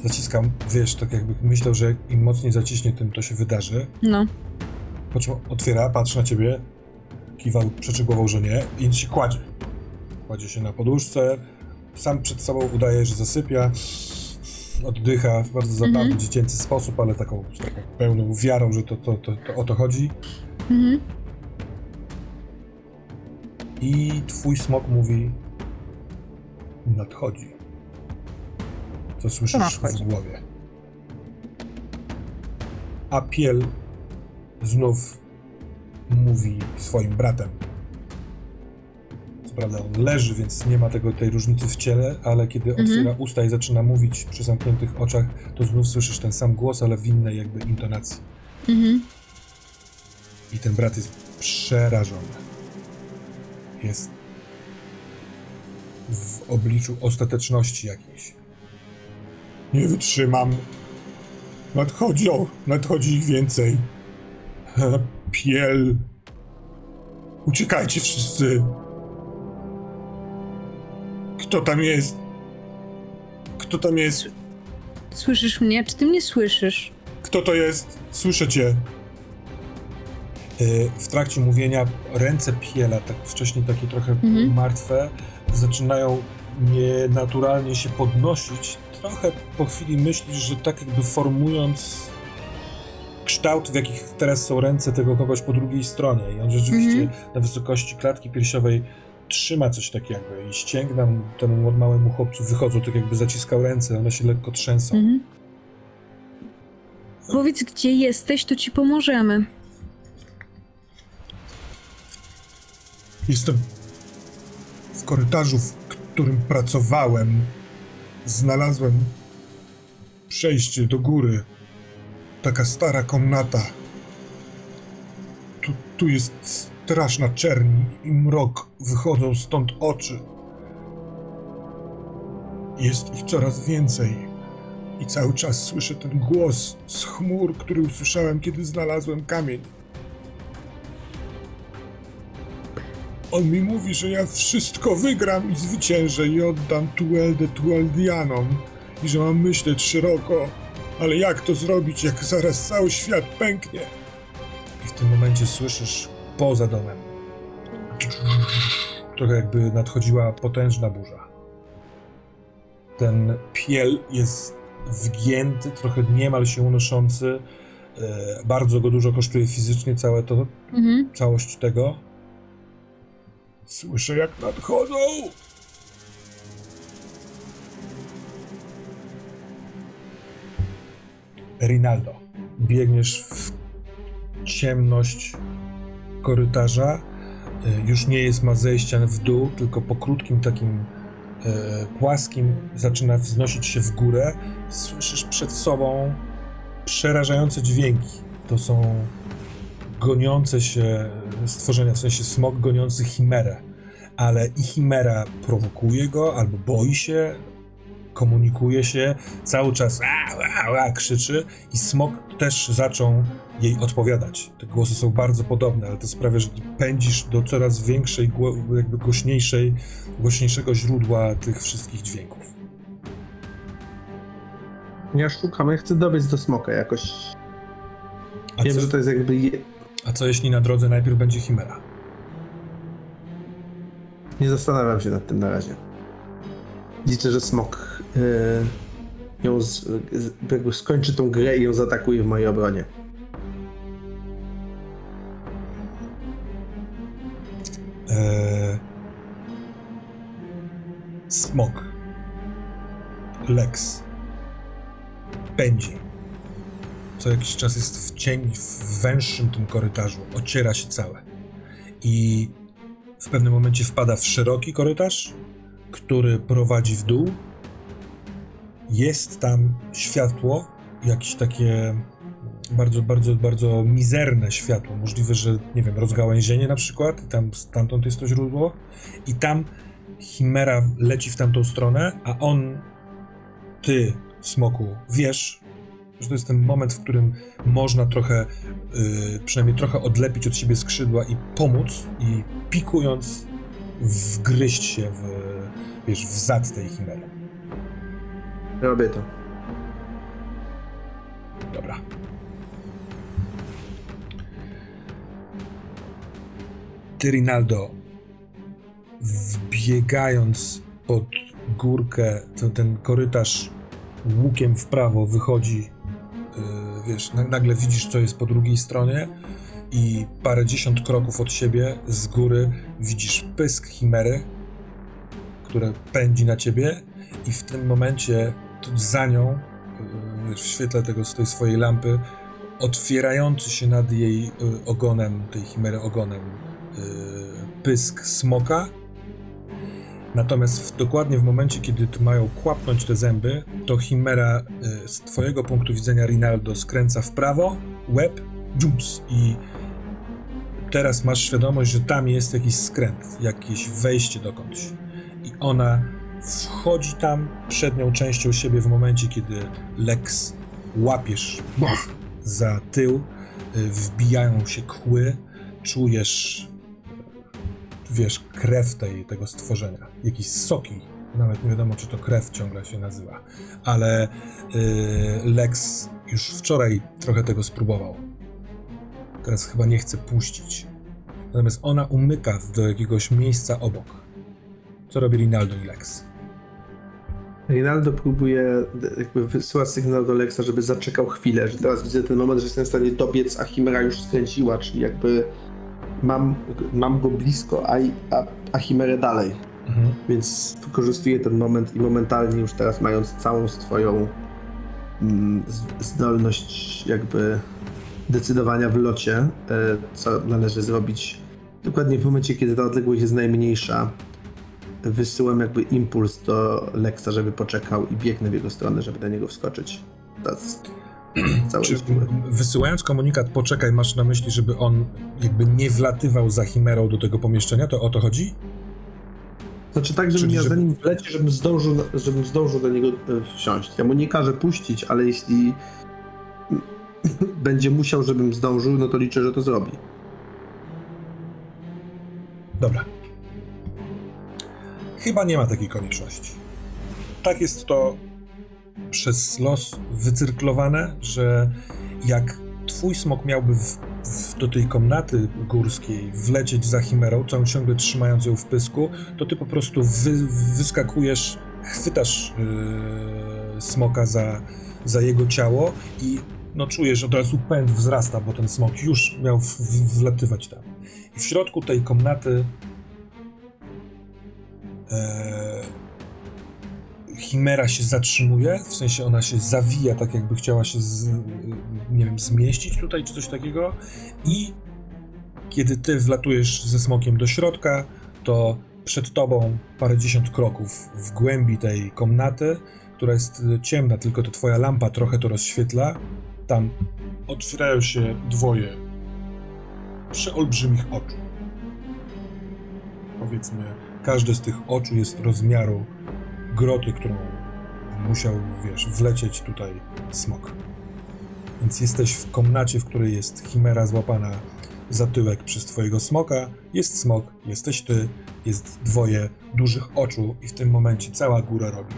Zaciskam, wiesz, tak jakby myślał, że im mocniej zaciśnie, tym to się wydarzy. No. Po czym otwiera, patrzy na ciebie, kiwa, przeczy głową, że nie i się kładzie. Kładzie się na poduszce, sam przed sobą udaje, że zasypia, oddycha w bardzo zabawny, Mhm. dziecięcy sposób, ale taką, taką pełną wiarą, że to, to, to, to o to chodzi. Mhm. I twój smok mówi nadchodzi. Co słyszysz nadchodzi? w głowie. A piel znów mówi swoim bratem. Co prawda on leży, więc nie ma tego, tej różnicy w ciele, ale kiedy Mhm. otwiera usta i zaczyna mówić przy zamkniętych oczach, to znów słyszysz ten sam głos, ale w innej jakby intonacji. Mhm. I ten brat jest przerażony. Jest w obliczu ostateczności jakiejś. Nie wytrzymam. Nadchodzą, nadchodzi ich więcej. Piel. Uciekajcie wszyscy. Kto tam jest? Kto tam jest? Słyszysz mnie? Czy ty mnie słyszysz? Kto to jest? Słyszę cię. Y, W trakcie mówienia ręce Piela, tak wcześniej takie trochę Mhm. martwe, zaczynają nienaturalnie się podnosić. Trochę po chwili myślisz, że tak jakby formując kształt, w jakich teraz są ręce tego kogoś po drugiej stronie. I on rzeczywiście Mhm. na wysokości klatki piersiowej trzyma coś takiego i ścięgna mu- temu małemu chłopcu wychodzą, tak jakby zaciskał ręce, one się lekko trzęsą. Mhm. Powiedz, gdzie jesteś, to ci pomożemy. Jestem w korytarzu, w którym pracowałem. Znalazłem przejście do góry. Taka stara komnata. Tu, tu jest straszna czerni i mrok. Wychodzą stąd oczy. Jest ich coraz więcej. I cały czas słyszę ten głos z chmur, który usłyszałem, kiedy znalazłem kamień. On mi mówi, że ja wszystko wygram i zwyciężę i oddam Tueldę Tueldianom i że mam myśleć szeroko, ale jak to zrobić, jak zaraz cały świat pęknie? I w tym momencie słyszysz poza domem. Trochę jakby nadchodziła potężna burza. Ten piel jest wgięty, trochę niemal się unoszący. e, bardzo go dużo kosztuje fizycznie całe to, Mhm. całość tego. Słyszę jak nadchodzą! Rinaldo, biegniesz w ciemność korytarza. E, Już nie jest ma zejścia w dół, tylko po krótkim takim e, płaskim zaczyna wznosić się w górę. Słyszysz przed sobą przerażające dźwięki. To są goniące się stworzenia, w sensie smok goniący chimerę. Ale i chimera prowokuje go, albo boi się, komunikuje się, cały czas a, a, a, krzyczy i smok też zaczął jej odpowiadać. Te głosy są bardzo podobne, ale to sprawia, że pędzisz do coraz większej, jakby głośniejszej, głośniejszego źródła tych wszystkich dźwięków. Ja szukam, ja chcę dobiec do smoka jakoś. A Wiem, co, że to jest jakby... A co jeśli na drodze najpierw będzie chimera? Nie zastanawiam się nad tym na razie. Liczę, że smok ją z, z, jakby skończy tą grę i ją zaatakuje w mojej obronie. Eee, smok. Lex. Pędzi. Co jakiś czas jest w cień, w węższym tym korytarzu. Ociera się całe. I w pewnym momencie wpada w szeroki korytarz, który prowadzi w dół. Jest tam światło, jakieś takie bardzo, bardzo, bardzo mizerne światło. Możliwe, że, nie wiem, rozgałęzienie na przykład, i tam stamtąd jest to źródło. I tam Chimera leci w tamtą stronę, a on, ty, smoku, wiesz, że to jest ten moment, w którym można trochę, yy, przynajmniej trochę odlepić od siebie skrzydła i pomóc, i pikując, wgryźć się w, wiesz, w zad tej Chimery. Robię to. Dobra. Ty, Rinaldo, wbiegając pod górkę, ten, ten korytarz łukiem w prawo wychodzi, yy, wiesz, na- nagle widzisz, co jest po drugiej stronie i parę dziesiąt kroków od siebie z góry widzisz pysk chimery, które pędzi na ciebie i w tym momencie tu za nią yy, w świetle tego, tej swojej lampy, otwierający się nad jej y, ogonem, tej chimery ogonem, y, pysk smoka. Natomiast w, dokładnie w momencie, kiedy tu mają kłapnąć te zęby, to chimera z twojego punktu widzenia, Rinaldo, skręca w prawo, łeb, dziumps i teraz masz świadomość, że tam jest jakiś skręt, jakieś wejście dokądś. I ona wchodzi tam przednią częścią siebie w momencie, kiedy Lex łapiesz za tył, y, wbijają się kły, czujesz, wiesz, krew tej, tego stworzenia, jakieś soki, nawet nie wiadomo, czy to krew ciągle się nazywa, ale y, Lex już wczoraj trochę tego spróbował. Teraz chyba nie chce puścić. Natomiast ona umyka do jakiegoś miejsca obok. Co robi Rinaldo i Lex? Rinaldo próbuje jakby wysyłać sygnał do Lexa, żeby zaczekał chwilę, że teraz widzę ten moment, że jestem w stanie dobiec, a Chimera już skręciła, czyli jakby mam, mam go blisko, a, a, a Chimerę dalej. Mhm. Więc wykorzystuję ten moment i momentalnie już teraz mając całą swoją mm, zdolność jakby decydowania w locie, e, co należy zrobić dokładnie w momencie, kiedy ta odległość jest najmniejsza, wysyłam jakby impuls do Lexa, żeby poczekał i biegnę w jego stronę, żeby na niego wskoczyć. That's Czy wysyłając komunikat poczekaj, masz na myśli, żeby on jakby nie wlatywał za chimerą do tego pomieszczenia? To o to chodzi? Znaczy tak, żebym Czyli ja żeby- zanim wleci, żebym zdążył, żebym zdążył do niego e, wsiąść. Ja mu nie każę puścić, ale jeśli będzie musiał, żebym zdążył, no to liczę, że to zrobi. Dobra. Chyba nie ma takiej konieczności. Tak jest to przez los wycyrklowane, że jak twój smok miałby w, w, do tej komnaty górskiej wlecieć za chimerą, całą ciągle trzymając ją w pysku, to ty po prostu wy, wyskakujesz, chwytasz yy, smoka za, za jego ciało i no czujesz, że od razu pęd wzrasta, bo ten smok już miał w, w, wlatywać tam. I w środku tej komnaty Chimera się zatrzymuje, w sensie ona się zawija, tak jakby chciała się, z, nie wiem, zmieścić tutaj, czy coś takiego. I kiedy ty wlatujesz ze smokiem do środka, to przed tobą parędziesiąt kroków w głębi tej komnaty, która jest ciemna, tylko to twoja lampa trochę to rozświetla. Tam otwierają się dwoje przeolbrzymich oczu. Powiedzmy, każde z tych oczu jest rozmiaru groty, którą musiał, wiesz, wlecieć tutaj smok. Więc jesteś w komnacie, w której jest chimera złapana za tyłek przez twojego smoka, jest smok, jesteś ty, jest dwoje dużych oczu i w tym momencie cała góra robi.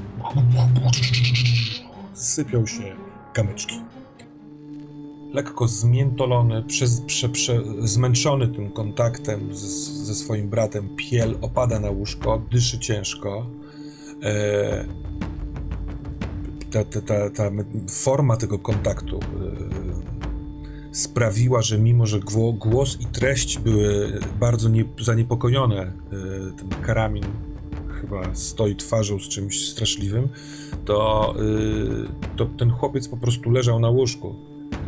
Sypią się kamyczki. Lekko zmiętolony, przez, prze, prze, zmęczony tym kontaktem z, ze swoim bratem, piel opada na łóżko, dyszy ciężko. E, ta, ta, ta, ta forma tego kontaktu e, sprawiła, że mimo, że gło, głos i treść były bardzo nie, zaniepokojone, e, ten karamin chyba stoi twarzą z czymś straszliwym, to, e, to ten chłopiec po prostu leżał na łóżku.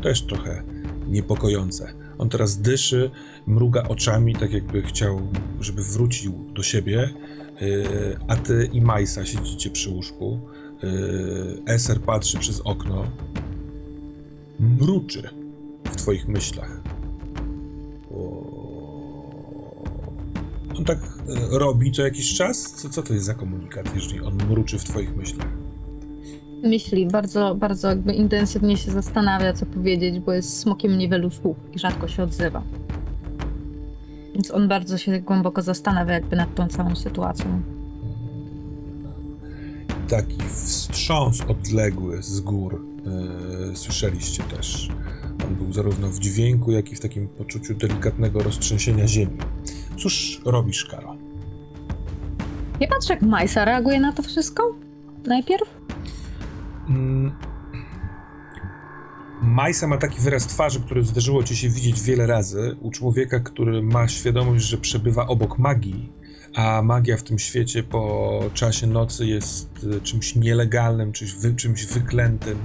Też trochę niepokojące. On teraz dyszy, mruga oczami, tak jakby chciał, żeby wrócił do siebie, Yy, a ty i Majsa siedzicie przy łóżku. Yy, Eser patrzy przez okno. Mruczy w twoich myślach. On tak yy, robi co jakiś czas? Co, co to jest za komunikat, jeżeli on mruczy w twoich myślach? Myśli, bardzo, bardzo jakby intensywnie się zastanawia, co powiedzieć, bo jest smokiem niewielu słów i rzadko się odzywa. Więc on bardzo się głęboko zastanawia jakby nad tą całą sytuacją. Taki wstrząs odległy z gór yy, słyszeliście też. On był zarówno w dźwięku, jak i w takim poczuciu delikatnego roztrzęsienia ziemi. Cóż robisz, Karo? Ja patrzę, jak Majsa reaguje na to wszystko. Najpierw. Mm. Majsa ma taki wyraz twarzy, który zdarzyło ci się widzieć wiele razy u człowieka, który ma świadomość, że przebywa obok magii, a magia w tym świecie po czasie nocy jest y, czymś nielegalnym, czymś, wy, czymś wyklętym,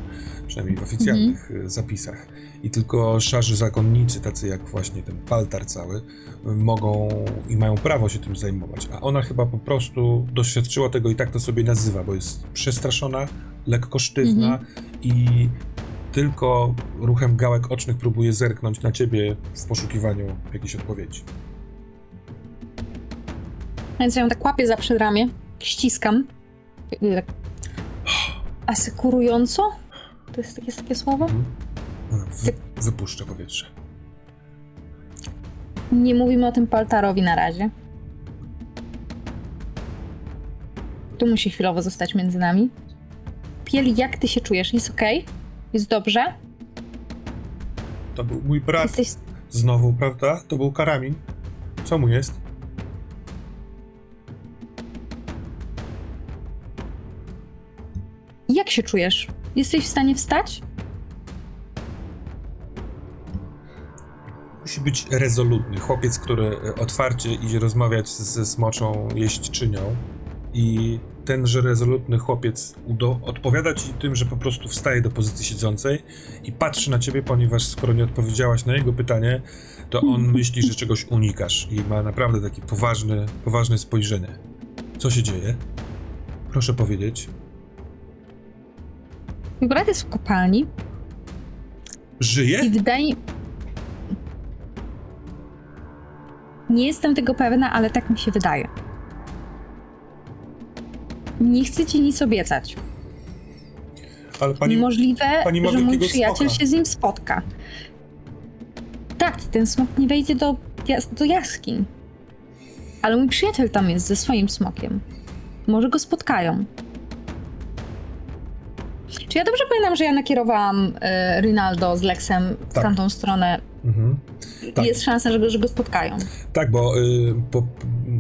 przynajmniej w oficjalnych y, zapisach. I tylko szarzy zakonnicy, tacy jak właśnie ten paltar cały, mogą i mają prawo się tym zajmować. A ona chyba po prostu doświadczyła tego i tak to sobie nazywa, bo jest przestraszona, lekko sztywna i tylko ruchem gałek ocznych próbuje zerknąć na ciebie w poszukiwaniu jakiejś odpowiedzi. Więc ja ją tak łapię za przedramię, ściskam. Tak asykurująco? To jest, jest takie słowo? Ona wy, wypuszcza powietrze. Nie mówimy o tym Paltarowi na razie. Tu musi chwilowo zostać między nami. Pieli, jak ty się czujesz? Jest okej? Jest dobrze? To był mój brat Jesteś... znowu, prawda? To był Karamin. Co mu jest? Jak się czujesz? Jesteś w stanie wstać? Musi być rezolutny. Chłopiec, który e, otwarcie idzie rozmawiać ze smoczą jeźdźczynią i tenże rezolutny chłopiec udo- odpowiada ci tym, że po prostu wstaje do pozycji siedzącej i patrzy na ciebie, ponieważ skoro nie odpowiedziałaś na jego pytanie, to on myśli, że czegoś unikasz i ma naprawdę takie poważne, poważne spojrzenie. Co się dzieje? Proszę powiedzieć. Brat jest w kopalni Żyje? i wydaje... Nie jestem tego pewna, ale tak mi się wydaje. Nie chcę ci nic obiecać. Ale pani... Możliwe, pani ma że mój wielkiego przyjaciel smoka. się z nim spotka. Tak, ten smok nie wejdzie do, jas- do jaskiń. Ale mój przyjaciel tam jest ze swoim smokiem. Może go spotkają. Czy ja dobrze pamiętam, że ja nakierowałam e, Rinaldo z Lexem w Tak. tamtą stronę Mhm. Tak. i jest szansa, że go, że go spotkają? Tak, bo y, po,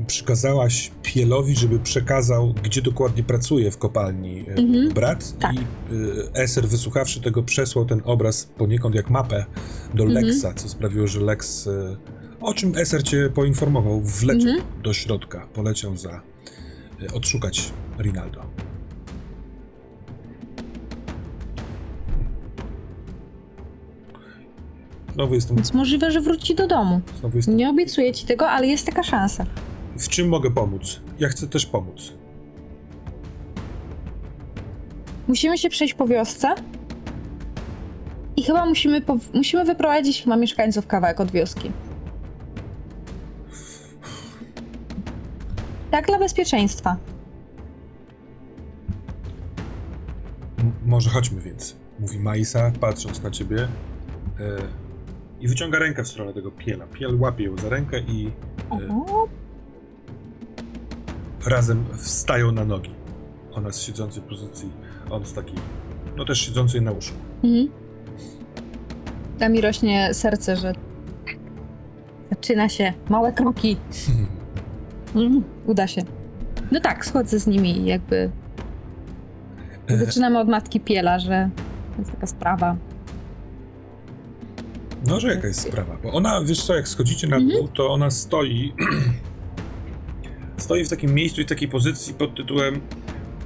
przykazałaś Pielowi, żeby przekazał, gdzie dokładnie pracuje w kopalni e, Mhm. brat Tak. i e, Eser wysłuchawszy tego przesłał ten obraz poniekąd jak mapę do Mhm. Lexa, co sprawiło, że Lex, e, o czym Eser cię poinformował, wleciał Mhm. do środka, poleciał za e, odszukać Rinaldo. Znowu jestem, Więc możliwe, że wróci do domu. znowu jestem Nie obiecuję ci tego, ale jest taka szansa. W czym mogę pomóc? Ja chcę też pomóc. Musimy się przejść po wiosce. I chyba musimy, po, musimy wyprowadzić chyba mieszkańców kawałek od wioski. Tak dla bezpieczeństwa. M- może chodźmy więc, mówi Maisa, patrząc na ciebie. E, I wyciąga rękę w stronę tego piela. Piel łapie ją za rękę i Oho. razem wstają na nogi. Ona z siedzącej pozycji, on z takiej, no też siedzącej na łóżku. Mhm. A mi rośnie serce, że zaczyna się. Małe kroki. Mhm. Uda się. No tak, schodzę z nimi jakby E, zaczynamy od matki Piela, że jest taka sprawa. No, że jaka jest sprawa? Bo ona, wiesz co, jak schodzicie na dół, to ona stoi stoi w takim miejscu i w takiej pozycji pod tytułem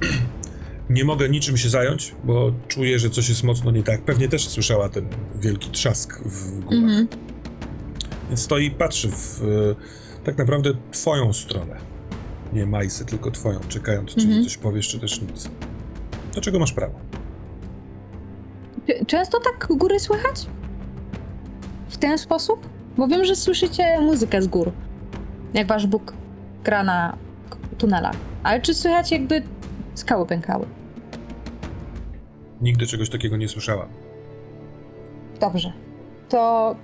nie mogę niczym się zająć, bo czuję, że coś jest mocno nie tak. Pewnie też słyszała ten wielki trzask w górach. Mhm. Więc stoi i patrzy w e, tak naprawdę twoją stronę. Nie Majsy, tylko twoją, czekając, czy Mhm. coś powiesz, czy też nic. Do czego masz prawo? Często tak góry słychać? W ten sposób? Bo wiem, że słyszycie muzykę z gór. Jak wasz Bóg gra na tunelach. Ale czy słychać jakby skały pękały? Nigdy czegoś takiego nie słyszałam. Dobrze. To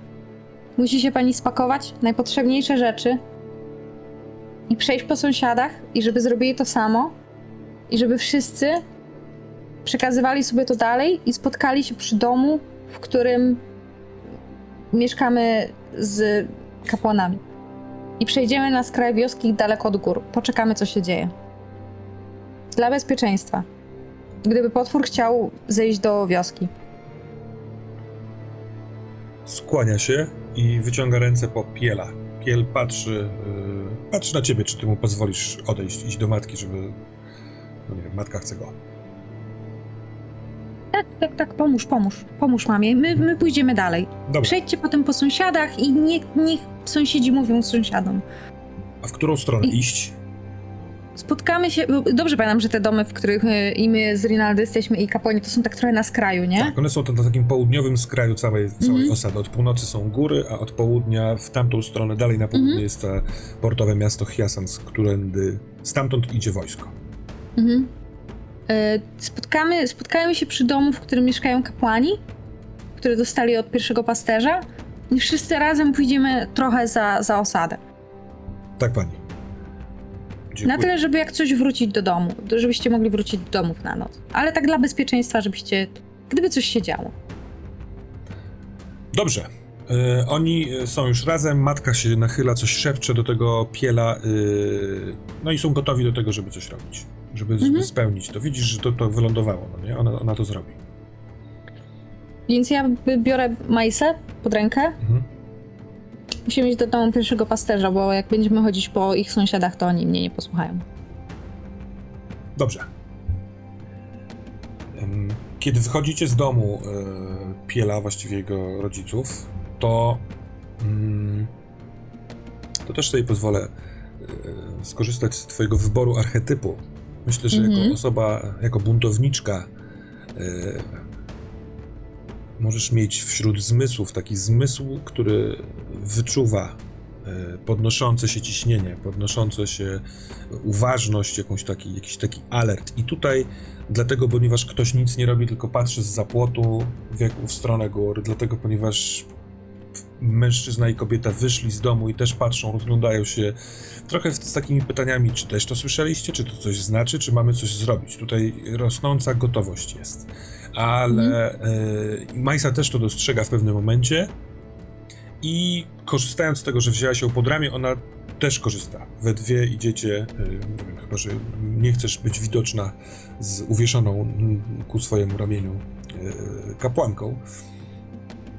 musi się pani spakować najpotrzebniejsze rzeczy i przejść po sąsiadach i żeby zrobili to samo i żeby wszyscy przekazywali sobie to dalej i spotkali się przy domu, w którym mieszkamy z kapłanami. I przejdziemy na skraj wioski daleko od gór. Poczekamy, co się dzieje. Dla bezpieczeństwa. Gdyby potwór chciał zejść do wioski. Skłania się i wyciąga ręce po piela. Piel patrzy, yy, patrzy na ciebie, czy ty mu pozwolisz odejść, iść do matki, żeby... No nie wiem, matka chce go. Tak, tak, tak, pomóż, pomóż. Pomóż mamie. My, my pójdziemy dalej. Dobra, Przejdźcie potem po sąsiadach i niech, niech sąsiedzi mówią sąsiadom. a w którą stronę I- iść? Spotkamy się. Dobrze pamiętam, że te domy, w których y, i my z Rinaldo jesteśmy i kapłani, to są tak trochę na skraju, nie? Tak, one są na takim południowym skraju całej, całej Mhm. osady. Od północy są góry, a od południa w tamtą stronę, dalej na południe Mhm. jest to portowe miasto Hyasans, którędy stamtąd idzie wojsko. Mhm. Spotkamy, spotkamy się przy domu, w którym mieszkają kapłani, które dostali od pierwszego pasterza. I wszyscy razem pójdziemy trochę za, za osadę. Tak, pani. Dziękuję. Na tyle, żeby jak coś wrócić do domu, żebyście mogli wrócić do domów na noc. Ale tak dla bezpieczeństwa, żebyście, gdyby coś się działo. Dobrze. E, oni e, są już razem, matka się nachyla, coś szepcze do tego piela, e, no i są gotowi do tego, żeby coś robić, żeby, Mhm. spełnić to. Widzisz, że to, to wylądowało, no nie? Ona, ona to zrobi. Więc ja biorę Majsę pod rękę. Mhm. Musimy iść do domu pierwszego pasterza, bo jak będziemy chodzić po ich sąsiadach, to oni mnie nie posłuchają. Dobrze. Kiedy wychodzicie z domu e, Piela, właściwie jego rodziców, to mm, to też sobie pozwolę e, skorzystać z twojego wyboru archetypu. Myślę, że Mhm. jako osoba, jako buntowniczka e, możesz mieć wśród zmysłów taki zmysł, który wyczuwa e, podnoszące się ciśnienie, podnoszące się uważność, jakąś taki, jakiś taki alert. I tutaj dlatego, ponieważ ktoś nic nie robi, tylko patrzy z zapłotu w, w stronę gór, dlatego, ponieważ mężczyzna i kobieta wyszli z domu i też patrzą, rozglądają się trochę z takimi pytaniami, czy też to słyszeliście, czy to coś znaczy, czy mamy coś zrobić. Tutaj rosnąca gotowość jest. Ale y, Majsa też to dostrzega w pewnym momencie i korzystając z tego, że wzięła się pod ramię, ona też korzysta. We dwie idziecie, y, nie wiem, chyba że nie chcesz być widoczna z uwieszoną ku swojemu ramieniu y, kapłanką.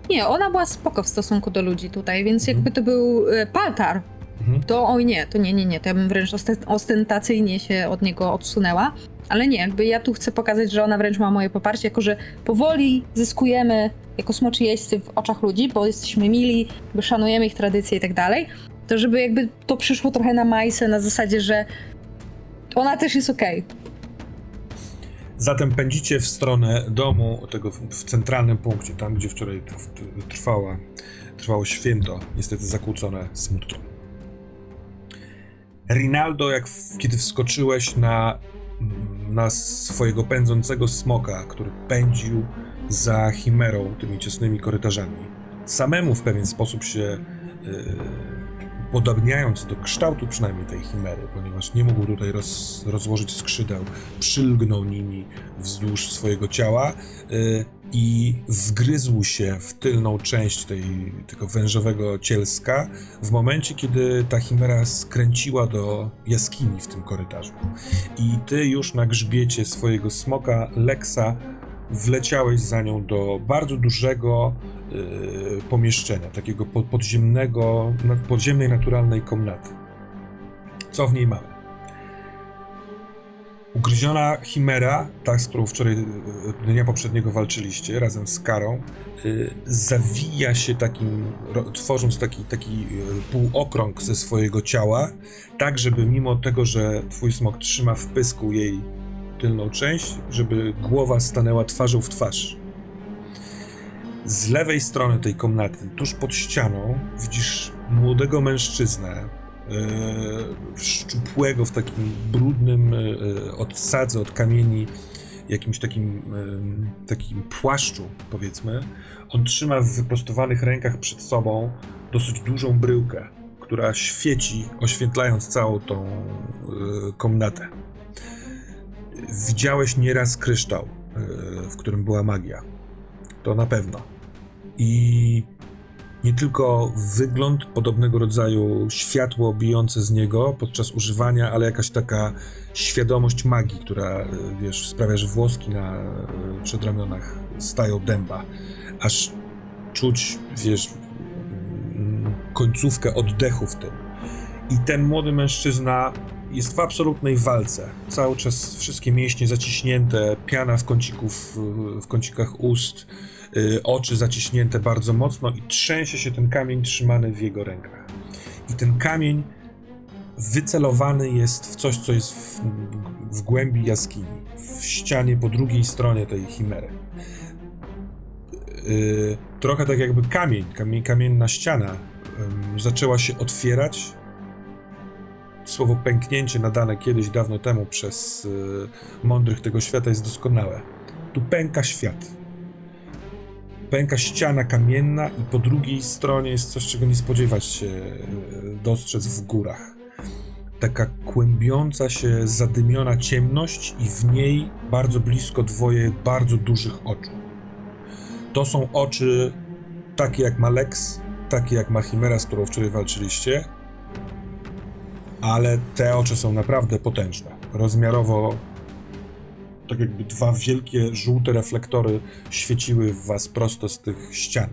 Nie, ona była spoko w stosunku do ludzi tutaj, więc Mhm. jakby to był e, paltar, Mhm. to oj nie, to nie, nie, nie, to ja bym wręcz oste- ostentacyjnie się od niego odsunęła. Ale nie, jakby ja tu chcę pokazać, że ona wręcz ma moje poparcie, jako że powoli zyskujemy jako smoczy jeźdźcy w oczach ludzi, bo jesteśmy mili, jakby szanujemy ich tradycje i tak dalej, to żeby jakby to przyszło trochę na majsę, na zasadzie, że ona też jest okej. Zatem pędzicie w stronę domu, tego w, centralnym punkcie, tam gdzie wczoraj trw- trwała, trwało święto, niestety zakłócone smutkiem. Rinaldo, jak w, kiedy wskoczyłeś na, na swojego pędzącego smoka, który pędził za chimerą tymi ciasnymi korytarzami, samemu w pewien sposób się yy, podobniając do kształtu przynajmniej tej chimery, ponieważ nie mógł tutaj roz, rozłożyć skrzydeł, przylgnął nimi wzdłuż swojego ciała y, i wgryzł się w tylną część tej, tego wężowego cielska w momencie, kiedy ta chimera skręciła do jaskini w tym korytarzu. I ty już na grzbiecie swojego smoka Lexa wleciałeś za nią do bardzo dużego pomieszczenia, takiego po, podziemnego, podziemnej naturalnej komnaty. Co w niej mamy? Ugryziona chimera, ta, z którą wczoraj y, dnia poprzedniego walczyliście, razem z Karą, y, zawija się takim, tworząc taki, taki y, półokrąg ze swojego ciała, tak żeby mimo tego, że twój smok trzyma w pysku jej tylną część, żeby głowa stanęła twarzą w twarz. Z lewej strony tej komnaty, tuż pod ścianą, widzisz młodego mężczyznę, e, szczupłego w takim brudnym e, od sadzy, od kamieni, jakimś takim, e, takim płaszczu, powiedzmy. On trzyma w wyprostowanych rękach przed sobą dosyć dużą bryłkę, która świeci, oświetlając całą tą e, komnatę. Widziałeś nieraz kryształ, e, w którym była magia. To na pewno. I nie tylko wygląd podobnego rodzaju światło bijące z niego podczas używania, ale jakaś taka świadomość magii, która, e, wiesz, sprawia, że włoski na e, przedramionach stają dęba. Aż czuć, wiesz, mm, końcówkę oddechu w tym. I ten młody mężczyzna jest w absolutnej walce. Cały czas wszystkie mięśnie zaciśnięte, piana w, kącików, w kącikach ust, oczy zaciśnięte bardzo mocno i trzęsie się ten kamień trzymany w jego rękach. I ten kamień wycelowany jest w coś, co jest w, w głębi jaskini, w ścianie po drugiej stronie tej chimery. Y, trochę tak jakby kamień, kamień kamienna ściana zaczęła się otwierać słowo pęknięcie nadane kiedyś dawno temu przez y, mądrych tego świata jest doskonałe. Tu pęka świat. Pęka ściana kamienna i po drugiej stronie jest coś, czego nie spodziewać się y, dostrzec w górach. Taka kłębiąca się, zadymiona ciemność i w niej bardzo blisko dwoje bardzo dużych oczu. To są oczy takie jak ma Lex, takie jak ma Chimera, z którą wczoraj walczyliście, ale te oczy są naprawdę potężne. Rozmiarowo, tak jakby dwa wielkie żółte reflektory świeciły w was prosto z tych ścian.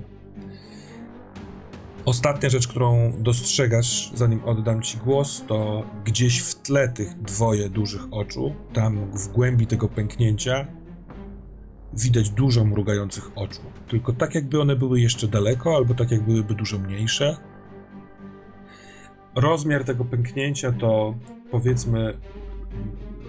Ostatnia rzecz, którą dostrzegasz, zanim oddam ci głos, to gdzieś w tle tych dwoje dużych oczu, tam w głębi tego pęknięcia, widać dużo mrugających oczu. Tylko tak, jakby one były jeszcze daleko, albo tak, jak byłyby dużo mniejsze. Rozmiar tego pęknięcia to powiedzmy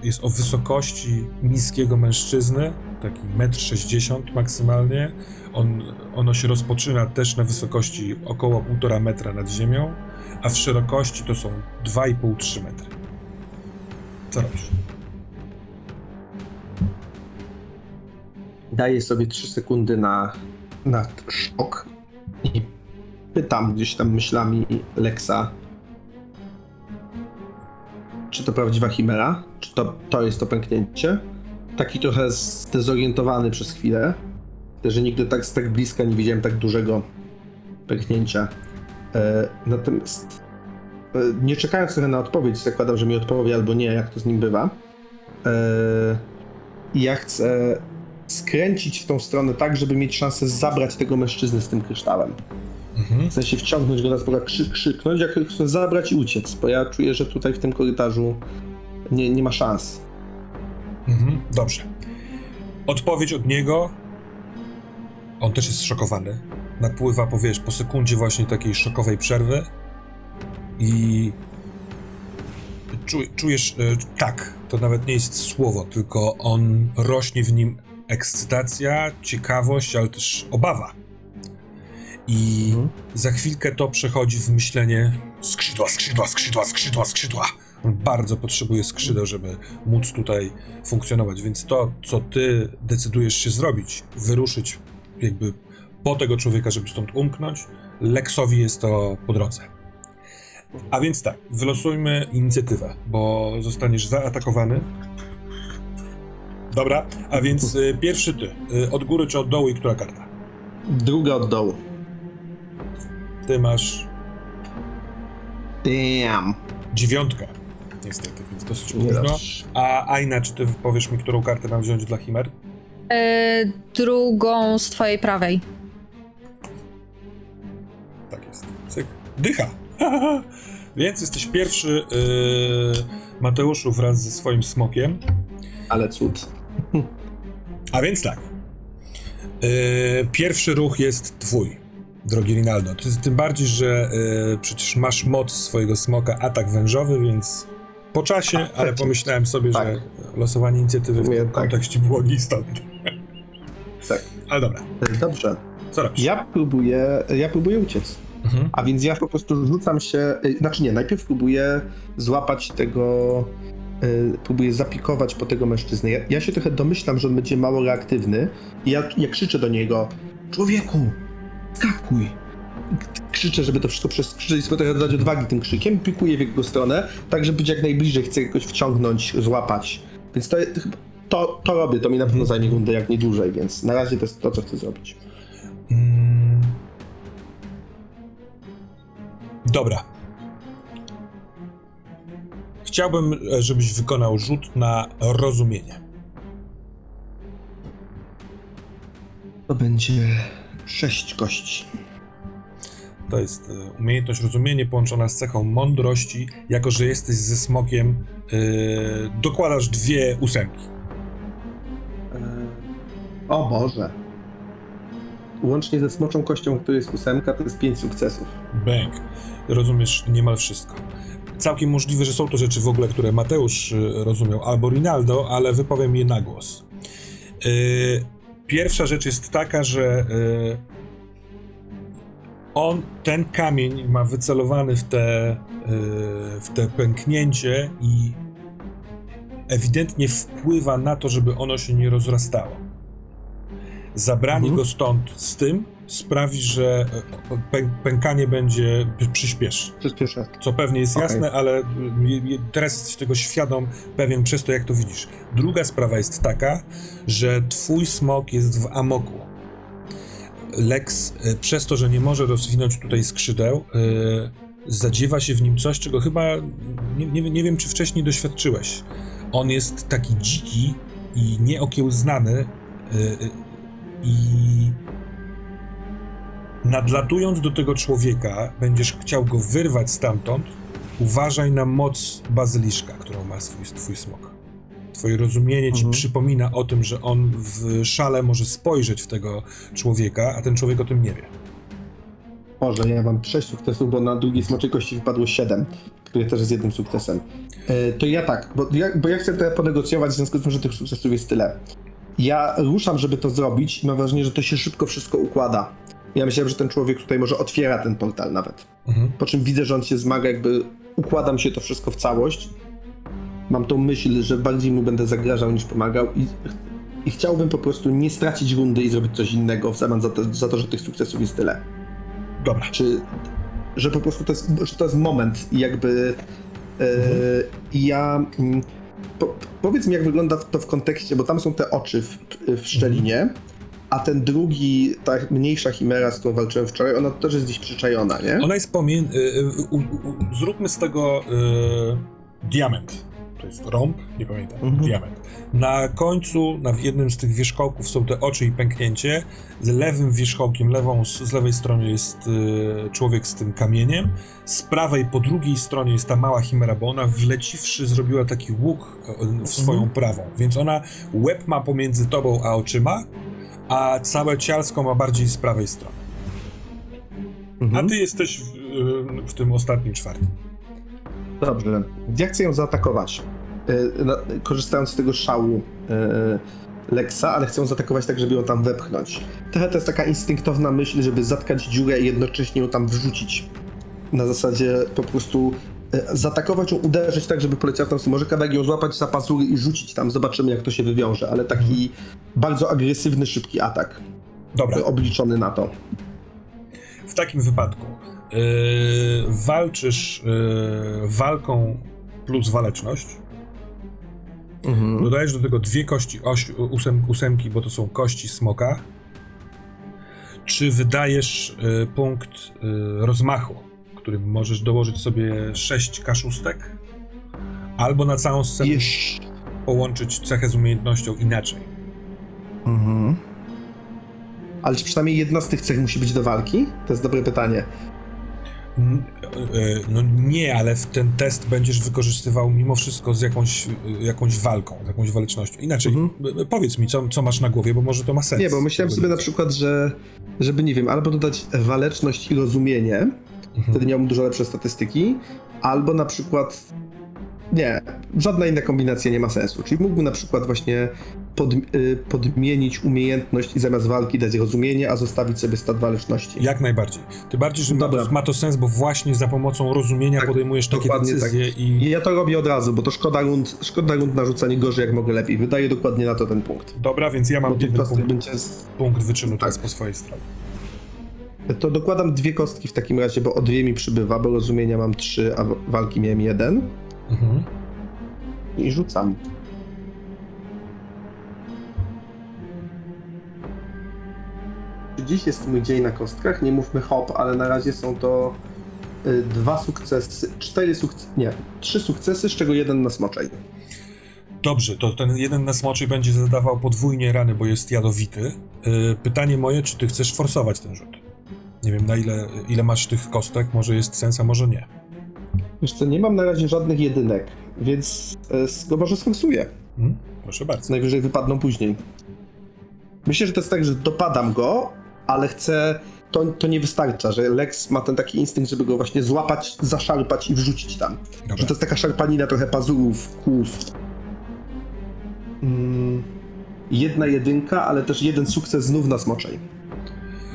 jest o wysokości niskiego mężczyzny, taki 1,60 m maksymalnie. On, ono się rozpoczyna też na wysokości około 1,5 metra nad ziemią, a w szerokości to są 2,5-3 metry. Co robisz? Daję sobie 3 sekundy na, na szok i pytam gdzieś tam myślami Lexa, czy to prawdziwa chimera? Czy to, to jest to pęknięcie? Taki trochę zdezorientowany przez chwilę, że nigdy tak z tak bliska nie widziałem tak dużego pęknięcia. E, natomiast nie czekając na odpowiedź, zakładam, że mi odpowie albo nie, jak to z nim bywa. E, ja chcę skręcić w tą stronę tak, żeby mieć szansę zabrać tego mężczyznę z tym kryształem. Mhm. W sensie wciągnąć go na krzy, krzyknąć, jak chcę zabrać i uciec, bo ja czuję, że tutaj w tym korytarzu nie, nie ma szans. Mhm. Dobrze. Odpowiedź od niego. On też jest zszokowany. Napływa, po, wiesz, po sekundzie właśnie takiej szokowej przerwy. I czu, czujesz, e, tak, to nawet nie jest słowo, tylko on rośnie w nim ekscytacja, ciekawość, ale też obawa. I Mhm. za chwilkę to przechodzi w myślenie skrzydła, skrzydła, skrzydła, skrzydła, skrzydła. On bardzo potrzebuje skrzydeł, żeby móc tutaj funkcjonować, więc to, co ty decydujesz się zrobić, wyruszyć jakby po tego człowieka, żeby stąd umknąć, Lexowi jest to po drodze. A więc tak, wylosujmy inicjatywę, bo zostaniesz zaatakowany. Dobra, a więc y, pierwszy ty. Y, od góry czy od dołu i która karta? Druga od dołu. Ty masz Damn. dziewiątkę. Niestety, więc dosyć późno. dobrze. A Aina, czy ty powiesz mi, którą kartę mam wziąć dla Chimer? E, drugą z twojej prawej. Tak jest. Cyk. Dycha. Więc jesteś pierwszy, yy, Mateuszu, wraz ze swoim smokiem. Ale cud. A więc tak. Yy, pierwszy ruch jest twój, drogi Rinaldo. Ty, tym bardziej, że yy, przecież masz moc swojego smoka, atak wężowy, więc po czasie, A, ale tak. pomyślałem sobie, Tak. że losowanie inicjatywy w Nie, tym tak. kontekście było nieistotne. Tak. Ale dobra, Dobrze. co robisz? Ja próbuję, ja próbuję uciec. Mhm. A więc ja po prostu rzucam się, y, znaczy nie, najpierw próbuję złapać tego, y, próbuję zapikować po tego mężczyznę. Ja, ja się trochę domyślam, że on będzie mało reaktywny i ja, ja krzyczę do niego, człowieku, skakuj. Krzyczę, żeby to wszystko przeskrzyczeć, sobie trochę dodać odwagi tym krzykiem, pikuję w jego stronę, tak żeby być jak najbliżej, chcę jakoś wciągnąć, złapać. Więc to, to, to robię, to mi na pewno zajmie rundę jak nie dłużej, więc na razie to jest to, co chcę zrobić. Mm. Dobra. Chciałbym, żebyś wykonał rzut na rozumienie. To będzie sześć kości. To jest e, umiejętność rozumienie połączona z cechą mądrości. Jako, że jesteś ze smokiem, e, dokładasz dwie ósemki. Eee, O Boże. Łącznie ze smoczą kością, która jest ósemka, to jest pięć sukcesów. Bęk. Rozumiesz niemal wszystko. Całkiem możliwe, że są to rzeczy w ogóle, które Mateusz rozumiał, albo Rinaldo, ale wypowiem je na głos. Y, Pierwsza rzecz jest taka, że y, on, ten kamień ma wycelowany w te, y, w te pęknięcie i ewidentnie wpływa na to, żeby ono się nie rozrastało. Zabranie Mhm. go stąd z tym sprawi, że e, pę- pękanie będzie przyspieszy. Przyspieszę. Co pewnie jest Okej. jasne, ale teraz jesteś tego świadom, pewien przez to, jak to widzisz. Druga sprawa jest taka, że twój smok jest w amoku. Lex, y, przez to, że nie może rozwinąć tutaj skrzydeł, y, zadziewa się w nim coś, czego chyba nie, nie, nie wiem, czy wcześniej doświadczyłeś. On jest taki dziki i nieokiełznany i nadlatując do tego człowieka, będziesz chciał go wyrwać stamtąd, uważaj na moc bazyliszka, którą ma swój, twój smok. Twoje rozumienie ci Mhm. przypomina o tym, że on w szale może spojrzeć w tego człowieka, a ten człowiek o tym nie wie. Może ja mam sześć sukcesów, bo na drugiej smoczej kości wypadło siedem, które też jest jednym sukcesem. E, to ja tak, bo ja, bo ja chcę teraz ponegocjować w związku z tym, że tych sukcesów jest tyle. Ja ruszam, żeby to zrobić i mam wrażenie, że to się szybko wszystko układa. Ja myślałem, że ten człowiek tutaj może otwiera ten portal nawet. Mhm. Po czym widzę, że on się zmaga, jakby układam się to wszystko w całość. Mam tą myśl, że bardziej mu będę zagrażał niż pomagał i, i chciałbym po prostu nie stracić rundy i zrobić coś innego w zamian za to, za to że tych sukcesów jest tyle. Dobra. Czy, że po prostu to jest, że to jest moment i jakby e, i ja mm, po, powiedz mi jak wygląda to w kontekście, bo tam są te oczy w, w szczelinie a ten drugi, ta mniejsza chimera, z którą walczyłem wczoraj, ona też jest gdzieś przyczajona, nie? Ona jest pomiędzy. zróbmy z tego y, diament. To jest rąb, nie pamiętam. Mhm. Diament. Na końcu, na jednym z tych wierzchołków są te oczy i pęknięcie. Z lewym wierzchołkiem, lewą, z lewej strony jest y, człowiek z tym kamieniem. Z prawej, po drugiej stronie jest ta mała chimera, bo ona wleciwszy zrobiła taki łuk y, w swoją Mhm. prawą. Więc ona łeb ma pomiędzy tobą a oczyma, a całe cielsko ma bardziej z prawej strony. A Mhm. ty jesteś w, y, w tym ostatnim czwartym. Dobrze. Ja chcę ją zaatakować. Na- korzystając z tego szału e, Lexa, ale chcę ją zaatakować tak, żeby ją tam wepchnąć. Trochę to jest taka instynktowna myśl, żeby zatkać dziurę i jednocześnie ją tam wrzucić. Na zasadzie po prostu zaatakować ją, uderzyć tak, żeby poleciała w tam. Może kawałek ją złapać za pazury i rzucić tam. Zobaczymy, jak to się wywiąże, ale taki bardzo agresywny, szybki atak. Dobra, e, Obliczony na to. w takim wypadku yy, walczysz yy, walką plus waleczność. Mhm. Dodajesz do tego dwie kości oś, ósem, ósemki, bo to są kości smoka. Czy wydajesz yy, punkt rozmachu, którym możesz dołożyć sobie sześć kaszustek? Albo na całą scenę Jeszcze. połączyć cechę z umiejętnością inaczej. Mhm. Ale czy przynajmniej jedna z tych cech musi być do walki? To jest dobre pytanie. E, No nie, ale w ten test będziesz wykorzystywał mimo wszystko z jakąś, jakąś walką, z jakąś walecznością. Inaczej, Mhm. powiedz mi, co, co masz na głowie, bo może to ma sens. Nie, bo myślałem sobie na przykład, że żeby, nie wiem, albo dodać waleczność i rozumienie, Mhm. wtedy miałbym dużo lepsze statystyki, albo na przykład nie, żadna inna kombinacja nie ma sensu. Czyli mógłbym na przykład właśnie pod, y, podmienić umiejętność i zamiast walki dać rozumienie, a zostawić sobie stat waleczności. Jak najbardziej. Tym bardziej, że ma to, ma to sens, bo właśnie za pomocą rozumienia Tak, podejmujesz takie dokładnie decyzje tak. i... Ja to robię od razu, bo to szkoda rund, szkoda rund na rzucanie gorzej, jak mogę lepiej. Wydaję dokładnie na to ten punkt. Dobra, więc ja mam jeden punkt, będzie... punkt wyczynu teraz Tak. po swojej stronie. To dokładam dwie kostki w takim razie, bo o dwie mi przybywa, bo rozumienia mam trzy, a walki miałem jeden. Mhm. I rzucam. Dziś jest mój dzień na kostkach, nie mówmy hop, ale na razie są to y, dwa sukcesy, cztery sukcesy, nie, trzy sukcesy, z czego jeden na smoczej. Dobrze, to ten jeden na smoczej będzie zadawał podwójnie rany, bo jest jadowity. Yy, pytanie moje, czy ty chcesz forsować ten rzut? Nie wiem, na ile, ile masz tych kostek, może jest sens, a może nie. Wiesz co, nie mam na razie żadnych jedynek, więc y, go może sforsuję. Hmm? Proszę bardzo. Najwyżej wypadną później. Myślę, że to jest tak, że dopadam go, ale chcę. To, to nie wystarcza, że Lex ma ten taki instynkt, żeby go właśnie złapać, zaszarpać i wrzucić tam. Dobra. Że to jest taka szarpanina trochę pazurów, kłów. Mm, jedna jedynka, ale też jeden sukces znów na smoczej.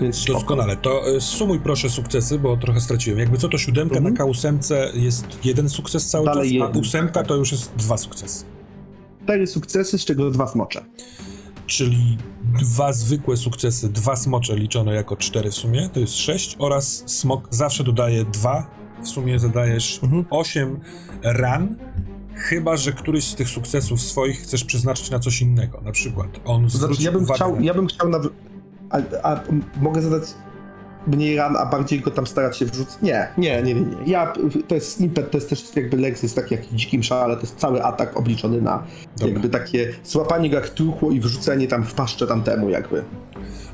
Więc. Doskonale. To y, sumuj proszę sukcesy, bo trochę straciłem. Jakby co to siódemka Mhm. na K8 jest jeden sukces cały Dalej czas, a jeden, ósemka tak. to już jest dwa sukcesy. Cztery sukcesy, z czego dwa smocze. Czyli dwa zwykłe sukcesy, dwa smocze liczone jako cztery w sumie, to jest sześć oraz smok zawsze dodaje dwa. W sumie zadajesz Mhm. osiem ran, chyba że któryś z tych sukcesów swoich chcesz przeznaczyć na coś innego. Na przykład on znaczy, ja bym uwagę chciał, na... ja bym chciał na. A, a mogę zadać mniej ran, a bardziej go tam starać się wrzucić? Nie, nie, nie, nie. nie. Ja, to jest impet, to jest też jakby Lex jest taki jak w dzikim szale, to jest cały atak obliczony na Dobra. jakby takie złapanie go jak truchło i wrzucenie tam w paszczę tamtemu jakby.